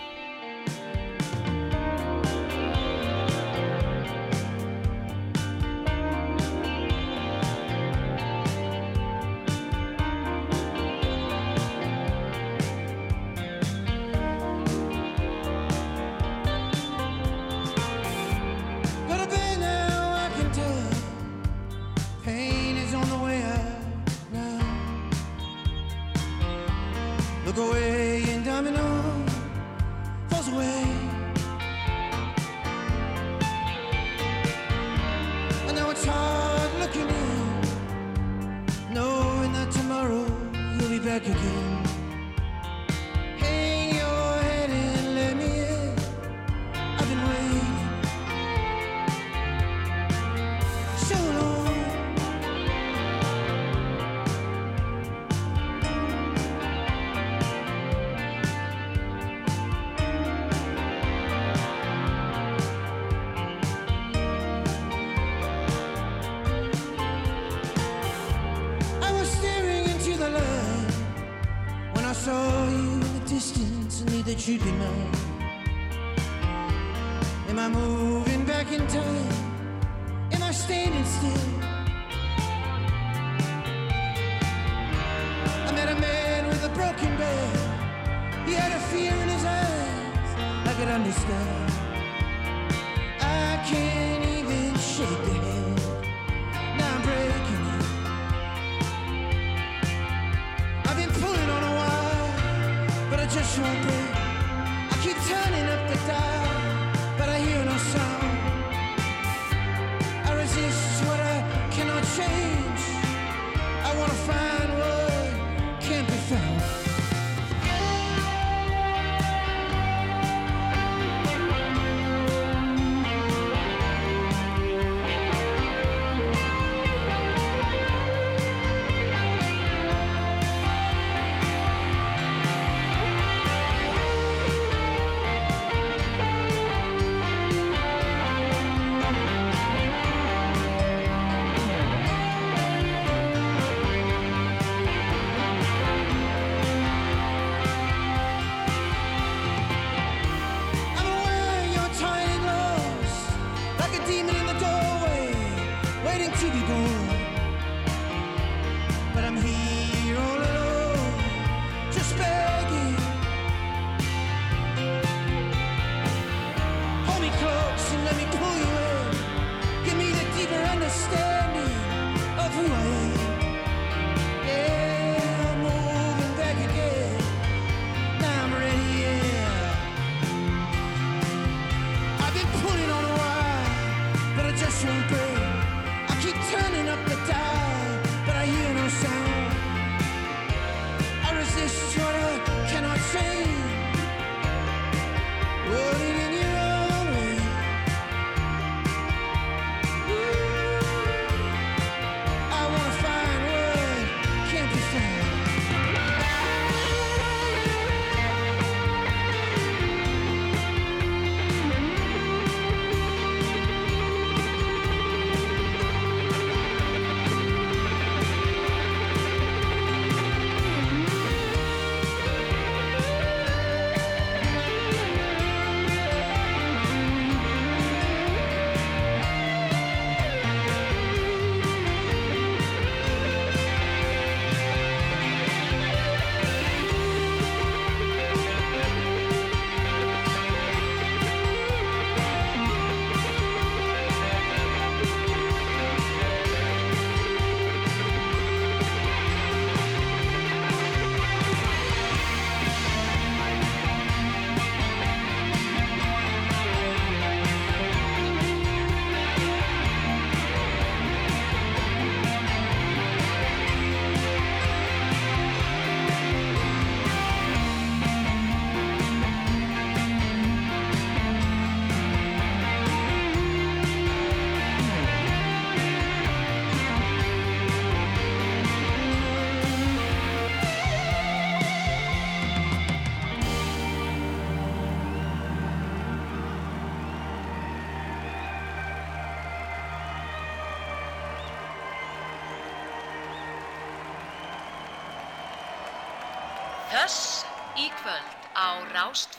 Rástfö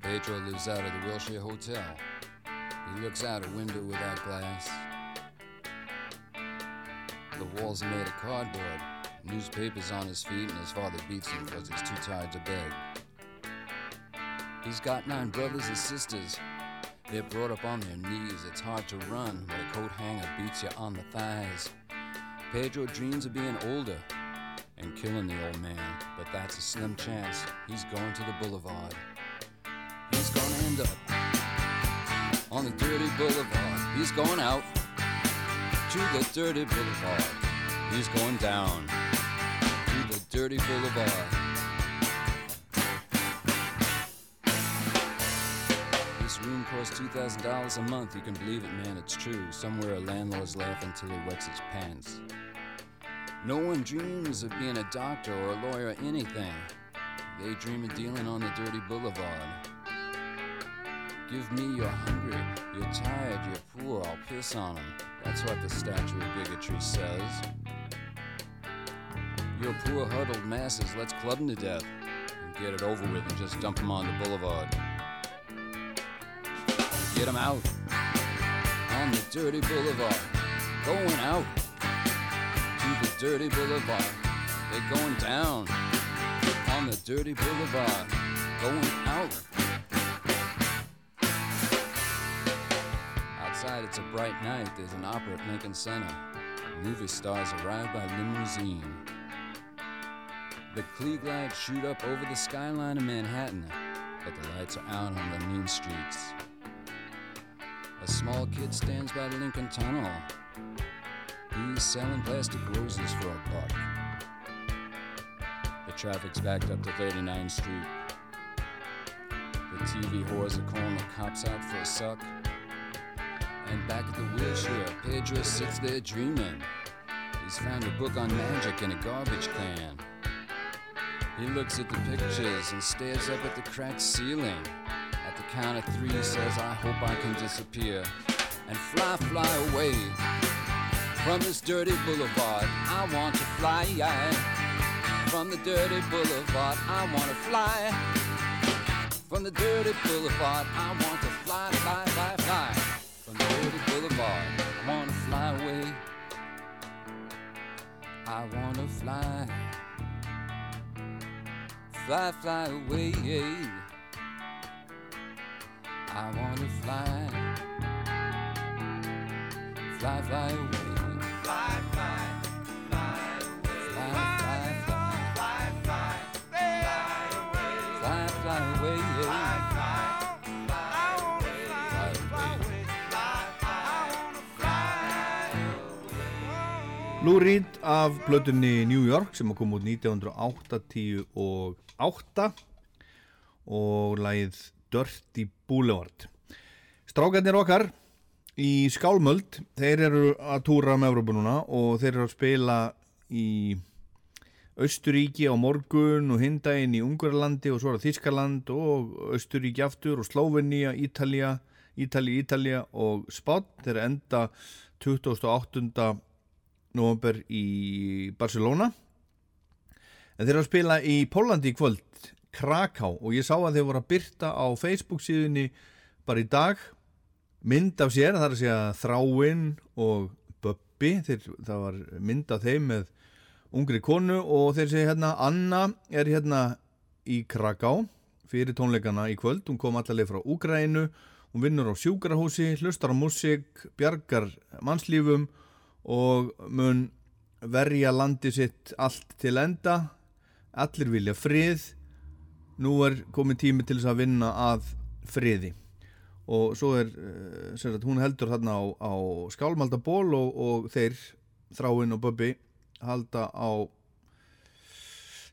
Pedro lives out of the Wilshire Hotel. He looks out a window without glass. The walls are made of cardboard. Newspapers on his feet, and his father beats him because he's too tired to beg. He's got nine brothers and sisters. They're brought up on their knees. It's hard to run when a coat hanger beats you on the thighs. Pedro dreams of being older and killing the old man, but that's a slim chance. He's going to the boulevard. He's gonna end up on the dirty boulevard. He's going out to the dirty boulevard. He's going down to the dirty boulevard. room costs $2,000 a month. You can believe it, man, it's true. Somewhere a landlord's laughing until he wets his pants. No one dreams of being a doctor or a lawyer or anything. They dream of dealing on the dirty boulevard. Give me your hungry, you're tired, you're poor, I'll piss on them. That's what the statue of bigotry says. Your poor huddled masses, let's club them to death and get it over with and just dump them on the boulevard. Get 'em out on the dirty boulevard, going out to the dirty boulevard. They're going down on the dirty boulevard, going out. Outside, it's a bright night. There's an opera at Lincoln Center. Movie stars arrive by limousine. The Klieg lights shoot up over the skyline of Manhattan, but the lights are out on the mean streets. A small kid stands by the Lincoln Tunnel. He's selling plastic roses for a buck. The traffic's backed up to 39th Street. The TV whores are calling the cops out for a suck. And back at the wheelchair, Pedro sits there dreaming. He's found a book on magic in a garbage can. He looks at the pictures and stares up at the cracked ceiling. Count of three, says, I hope I can disappear and fly, fly away from this dirty boulevard. I want to fly from the dirty boulevard. I want to fly from the dirty boulevard. I want to fly, fly, fly, fly from the dirty boulevard. I want to fly away. I want to fly, fly, fly away. I want to fly, fly, fly away. Fly, fly, fly away. Fly, fly, fly, fly, fly, fly away. Fly, fly away. Away. Lou Reed af plötunni New York sem kom út 1988 og lagið Dirty Boulevard. Strákarnir okkar í Skálmöld þeir eru að túra með Európa núna og þeir eru að spila í Östuríki á morgun og hindaginn í Ungverlandi og svo er það Þískaland og Östuríki aftur og Slóvenía, Ítalía Ítalía, Ítalía og Spán þeir enda 28. november í Barcelona. En þeir eru að spila í Pólandi í kvöld Kraká og ég sá að þeir voru að byrta á Facebook síðunni bara í dag mynd af sér, það er að segja Þráinn og Böbbi. Þeir, það var mynd af þeim með ungri konu og þeir segja hérna Anna er hérna í Kraká fyrir tónleikana í kvöld. Hún kom allaveg frá Úgrænu hún vinnur á sjúkrahúsi, hlustar á músík bjargar mannslífum og mun verja landi sitt allt til enda. Allir vilja frið nú er komin tími til þess að vinna að friði og svo er eh, sem sagt, hún heldur þarna á, á skálmaldaból og, og þeir þráinn og Böbbi halda á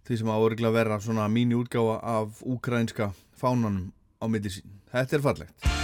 því sem áuriglega vera svona mínu útgáfa af úkrænska fánanum á milli sín. Þetta er fallegt.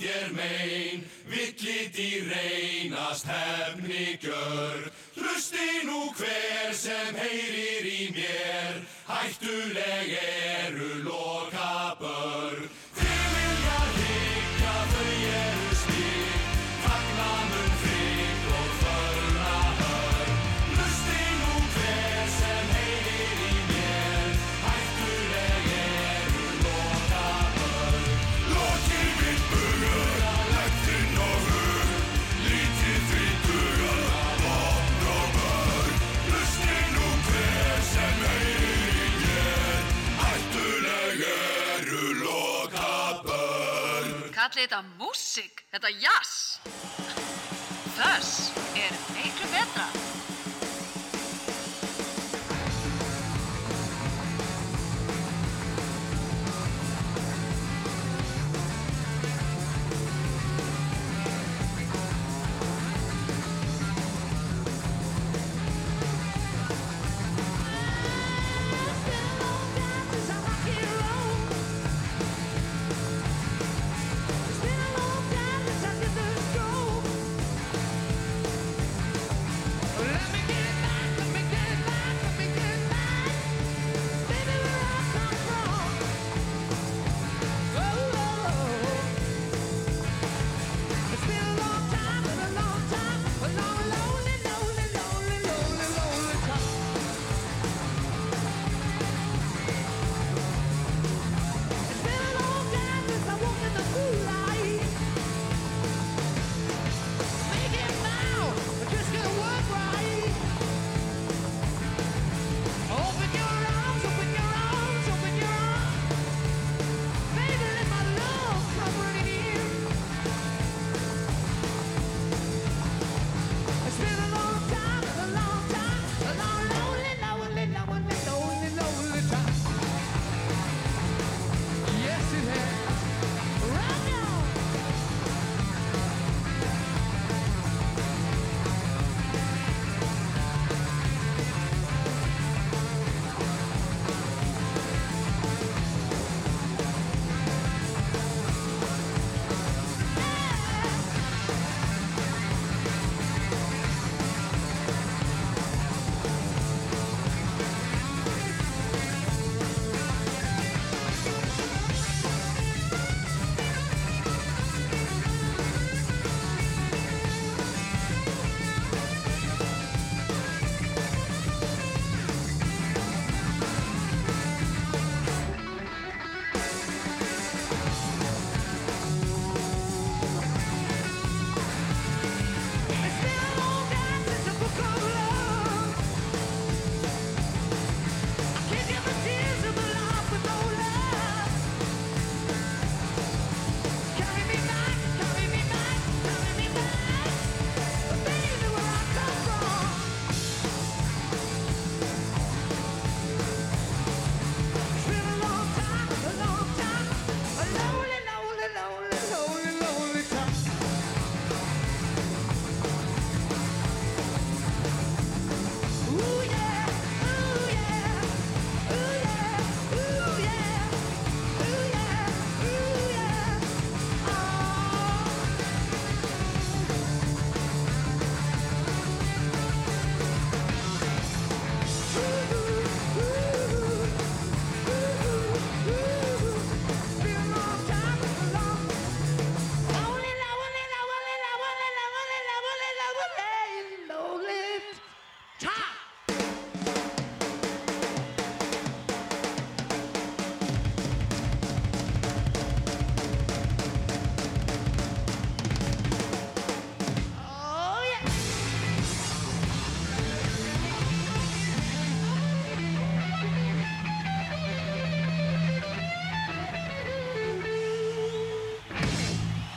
Ein, villit í reynast hefni gjör. Hlusti nú hver sem heyrir í mér, hættuleg eru loka þetta músík, þetta jazz. Þess er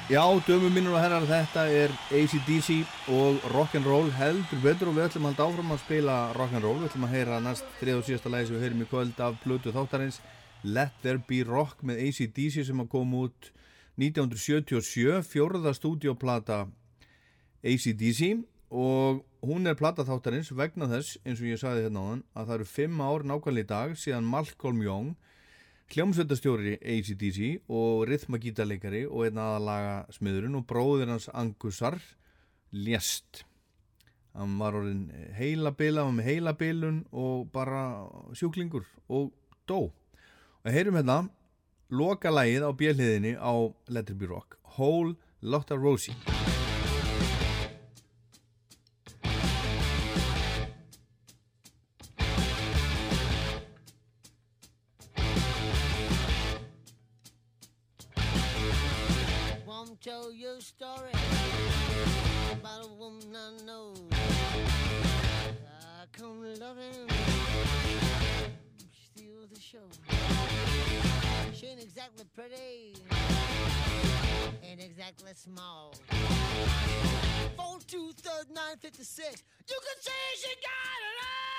Já, dömum mínur og herrar, þetta er ACDC og rock'n'roll heldur betur og við ætlum að halda áfram að spila rock'n'roll. Við ætlum að heyra næst þrið og síðasta lagi sem við heyrum í kvöld af Plutu þáttarins Let There Be Rock með ACDC sem að koma út 1977, fjórða stúdioplata ACDC og hún er plata þáttarins vegna þess, eins og ég sagði hérna á hann, að það eru fimm ár nákvæmlega í dag síðan Malcolm Young hljómsveitastjóri ACDC og rithmagítarleikari og einn aðalaga smiðurinn og bróðir hans Angusar lést. Hann var orðin heilabila, hann var með heilabilun og bara sjúklingur og dó. Og heyrum hérna loka lagið á björliðinni á Let It Be Rock. Whole Lotta Rosie show. She ain't exactly pretty, ain't exactly small. Four two third nine fifty six. You can say she got it all.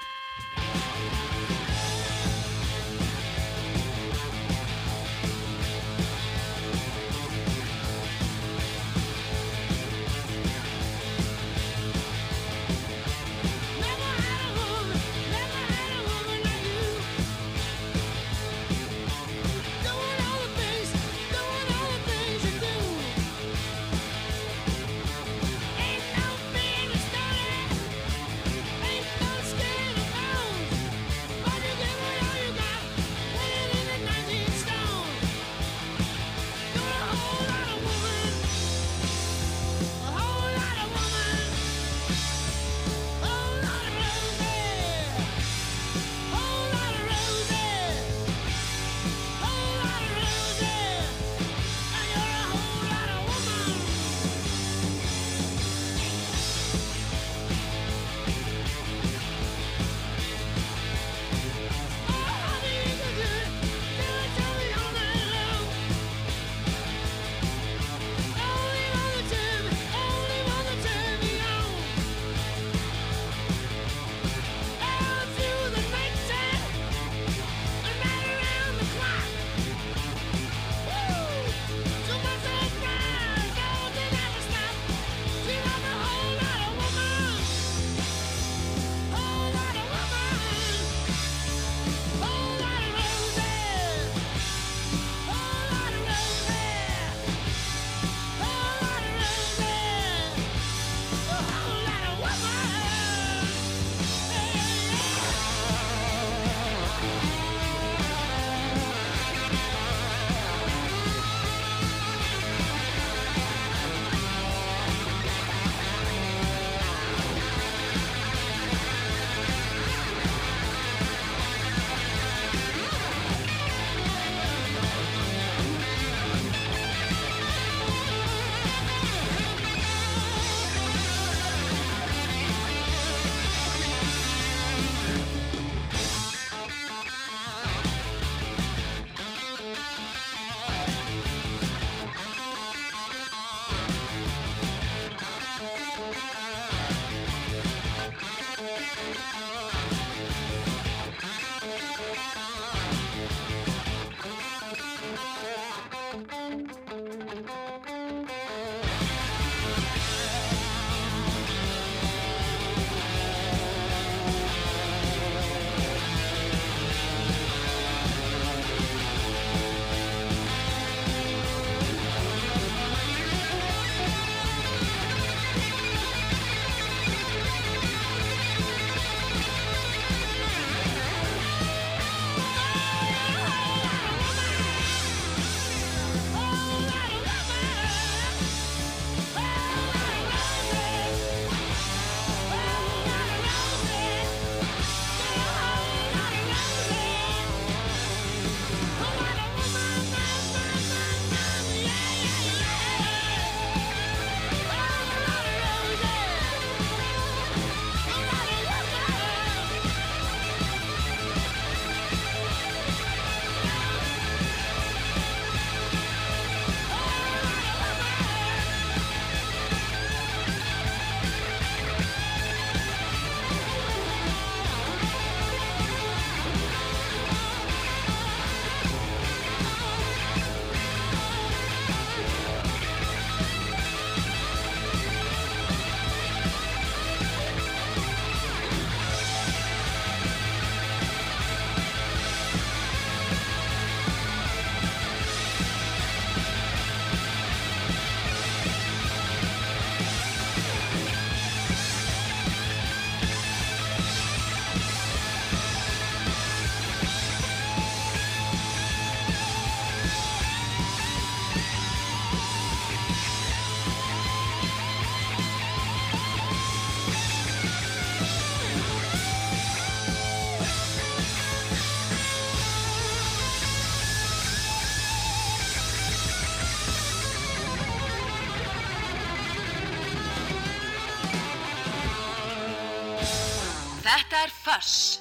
Öss,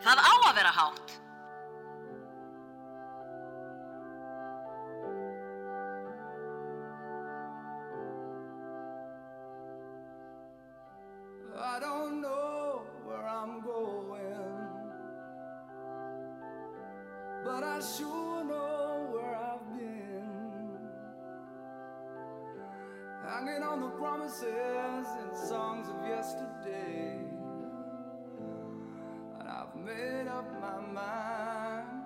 það á að vera hátt. I don't know where I'm going But I sure know where I've been. Hanging on the promises and songs of yesterday. made up my mind.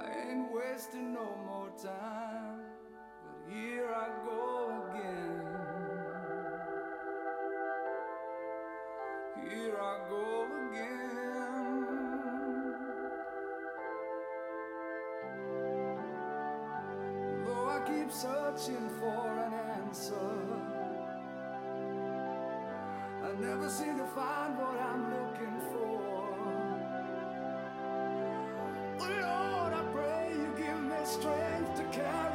I ain't wasting no more time, but here I go again. Here I go again. Though I keep searching for an answer never seem to find what I'm looking for. Lord, I pray you give me strength to carry.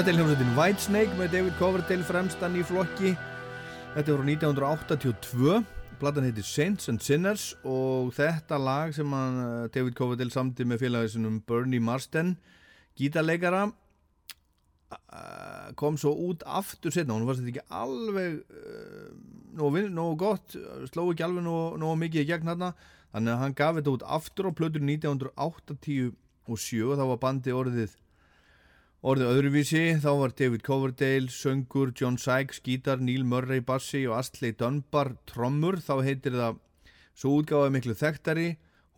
Þetta er hljómsveitin Whitesnake með David Coverdale fremstann í flokki. Þetta voru 1982, platan heitir Saints and Sinners og þetta lag sem eh, David Coverdale samti með félagisunum Bernie Marsden, gítarleikara, kom svo út aftur setna. Hún var sér ekki alveg uh, nógu gott, sló ekki alveg nógu, nógu mikið í gegn hérna, þannig að hann gaf þetta út aftur á plötur 1987 og þá var bandi orðið Orðið öðruvísi, þá var David Coverdale, söngur, John Sykes, gítar, Neil Murray, bassi og Astley Dunbar, trommur. Þá heitir það, svo útgáfaði miklu þekktari,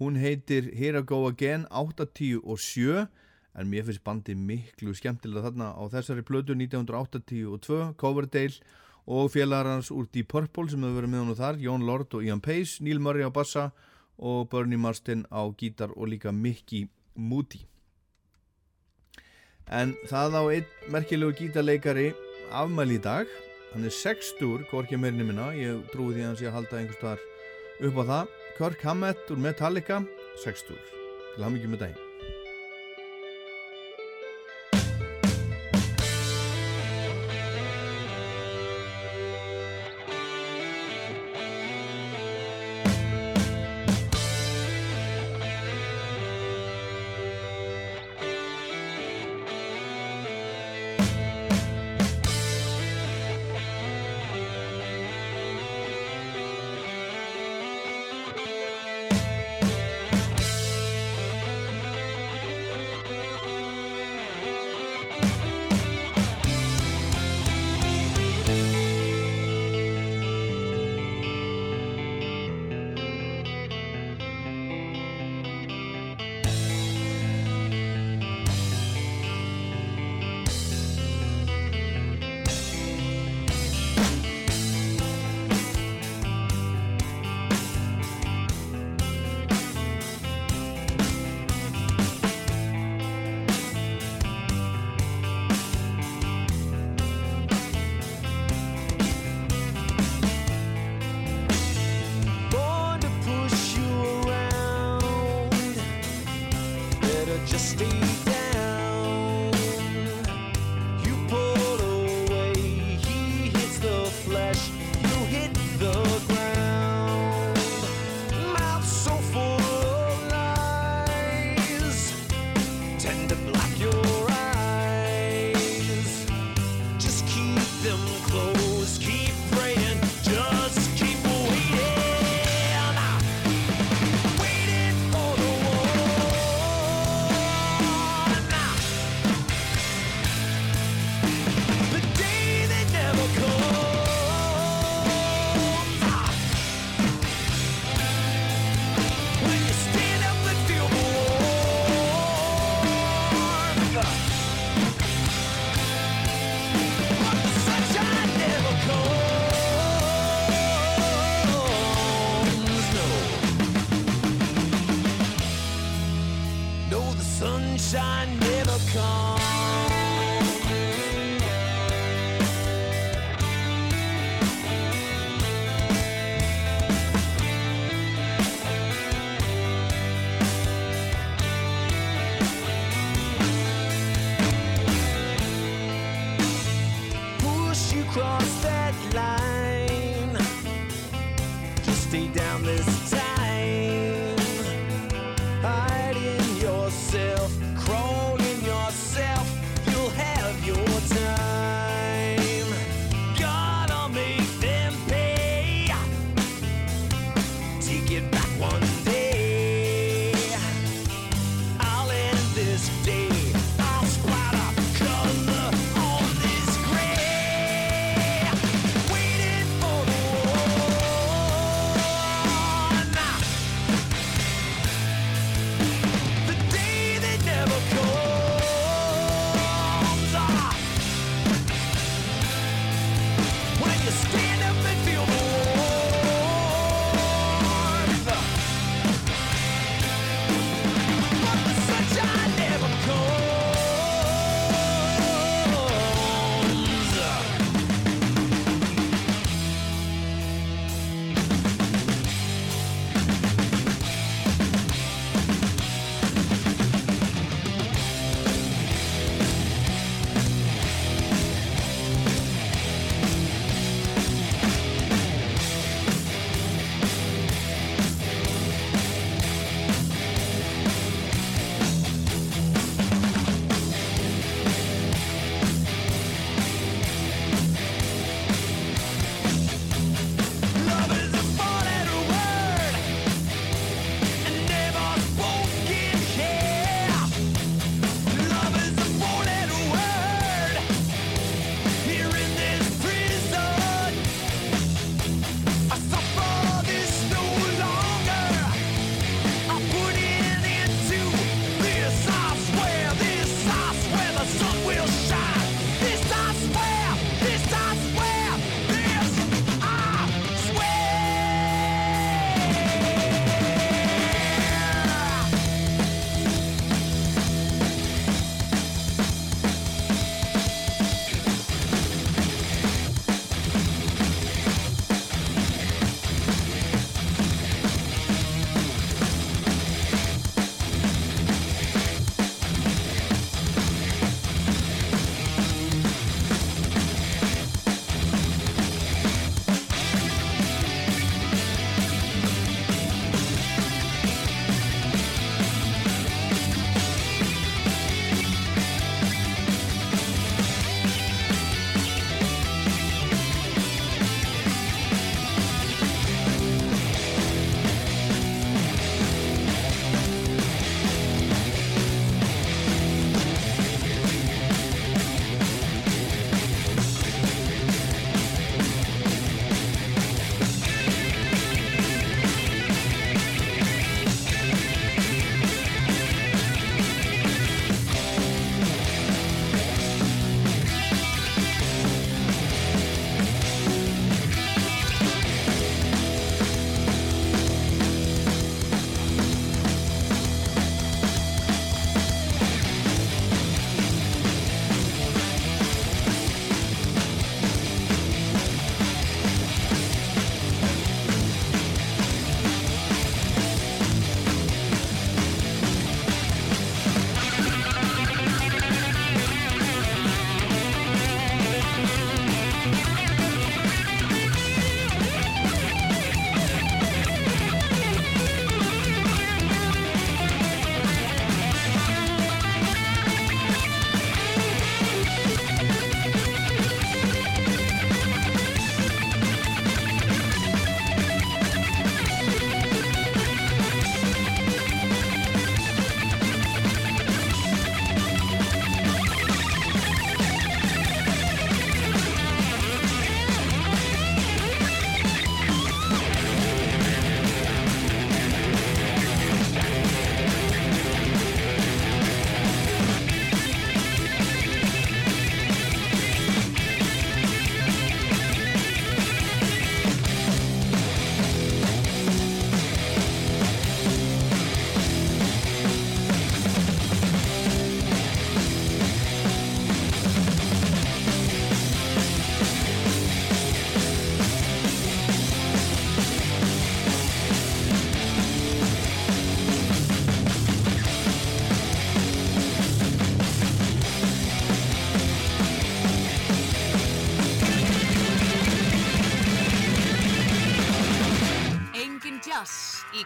hún heitir Here I Go Again 8, og 7, en mér finnst bandi miklu skemmtilega þarna á þessari plötu 1982, Coverdale og félagar hans úr Deep Purple sem hefur verið með honum þar, Jón Lord og Ian Pace, Neil Murray á bassa og Bernie Marsden á gítar og líka Mickey Moody. En það á einn merkilegu gítarleikari afmæli í dag. Hann er 60, hvorki meirinni minna. Ég trúi því að hann sé að halda einhvers staðar upp á það. Kirk Hammett úr Metallica, 60. Til hann með daginn.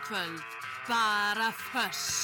Jazz í kvöld, bara föss.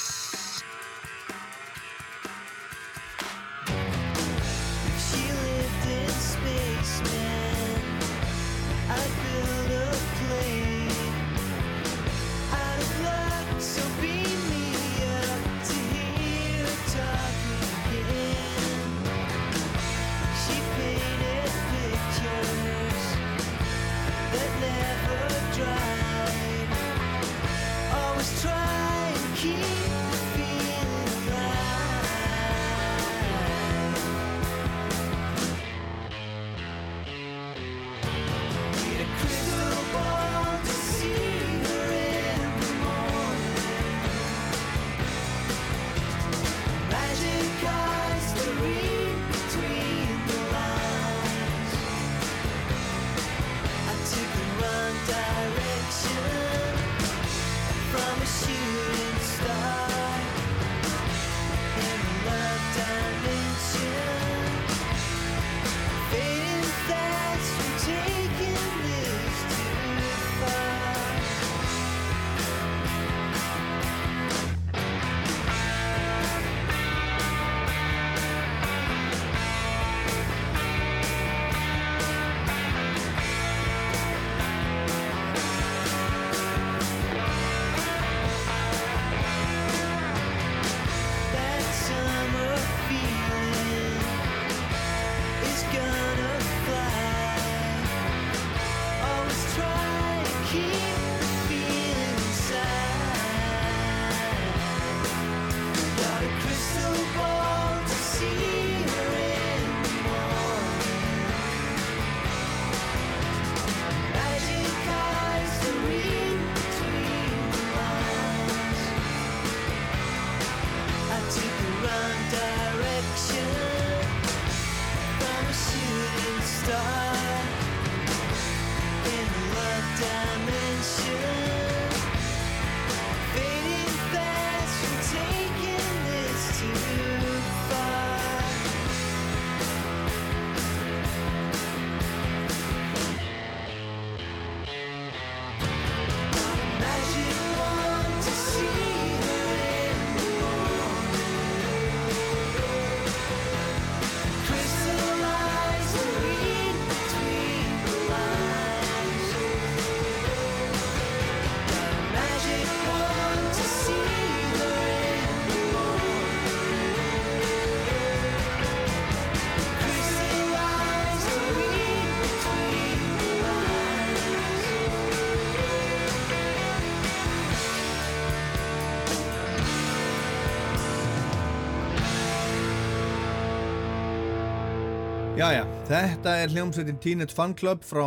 Þetta er hljómsveitin Teenage Fan Club frá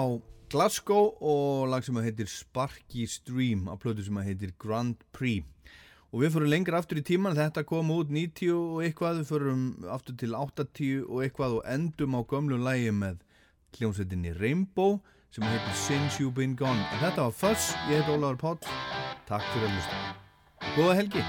Glasgow og lag sem að heitir Sparky Stream að plötu sem að heitir Grand Prix. Og við fyrir lengur aftur í tíman þetta kom út 90 og eitthvað. Við fyrirum aftur til 80 og eitthvað og endum á gömlu lægi með hljómsveitinni Rainbow sem að heitir Since You've Been Gone. En þetta var Fuss, ég heit Ólaður Pátt Takk fyrir að hlusta. Góða helgi.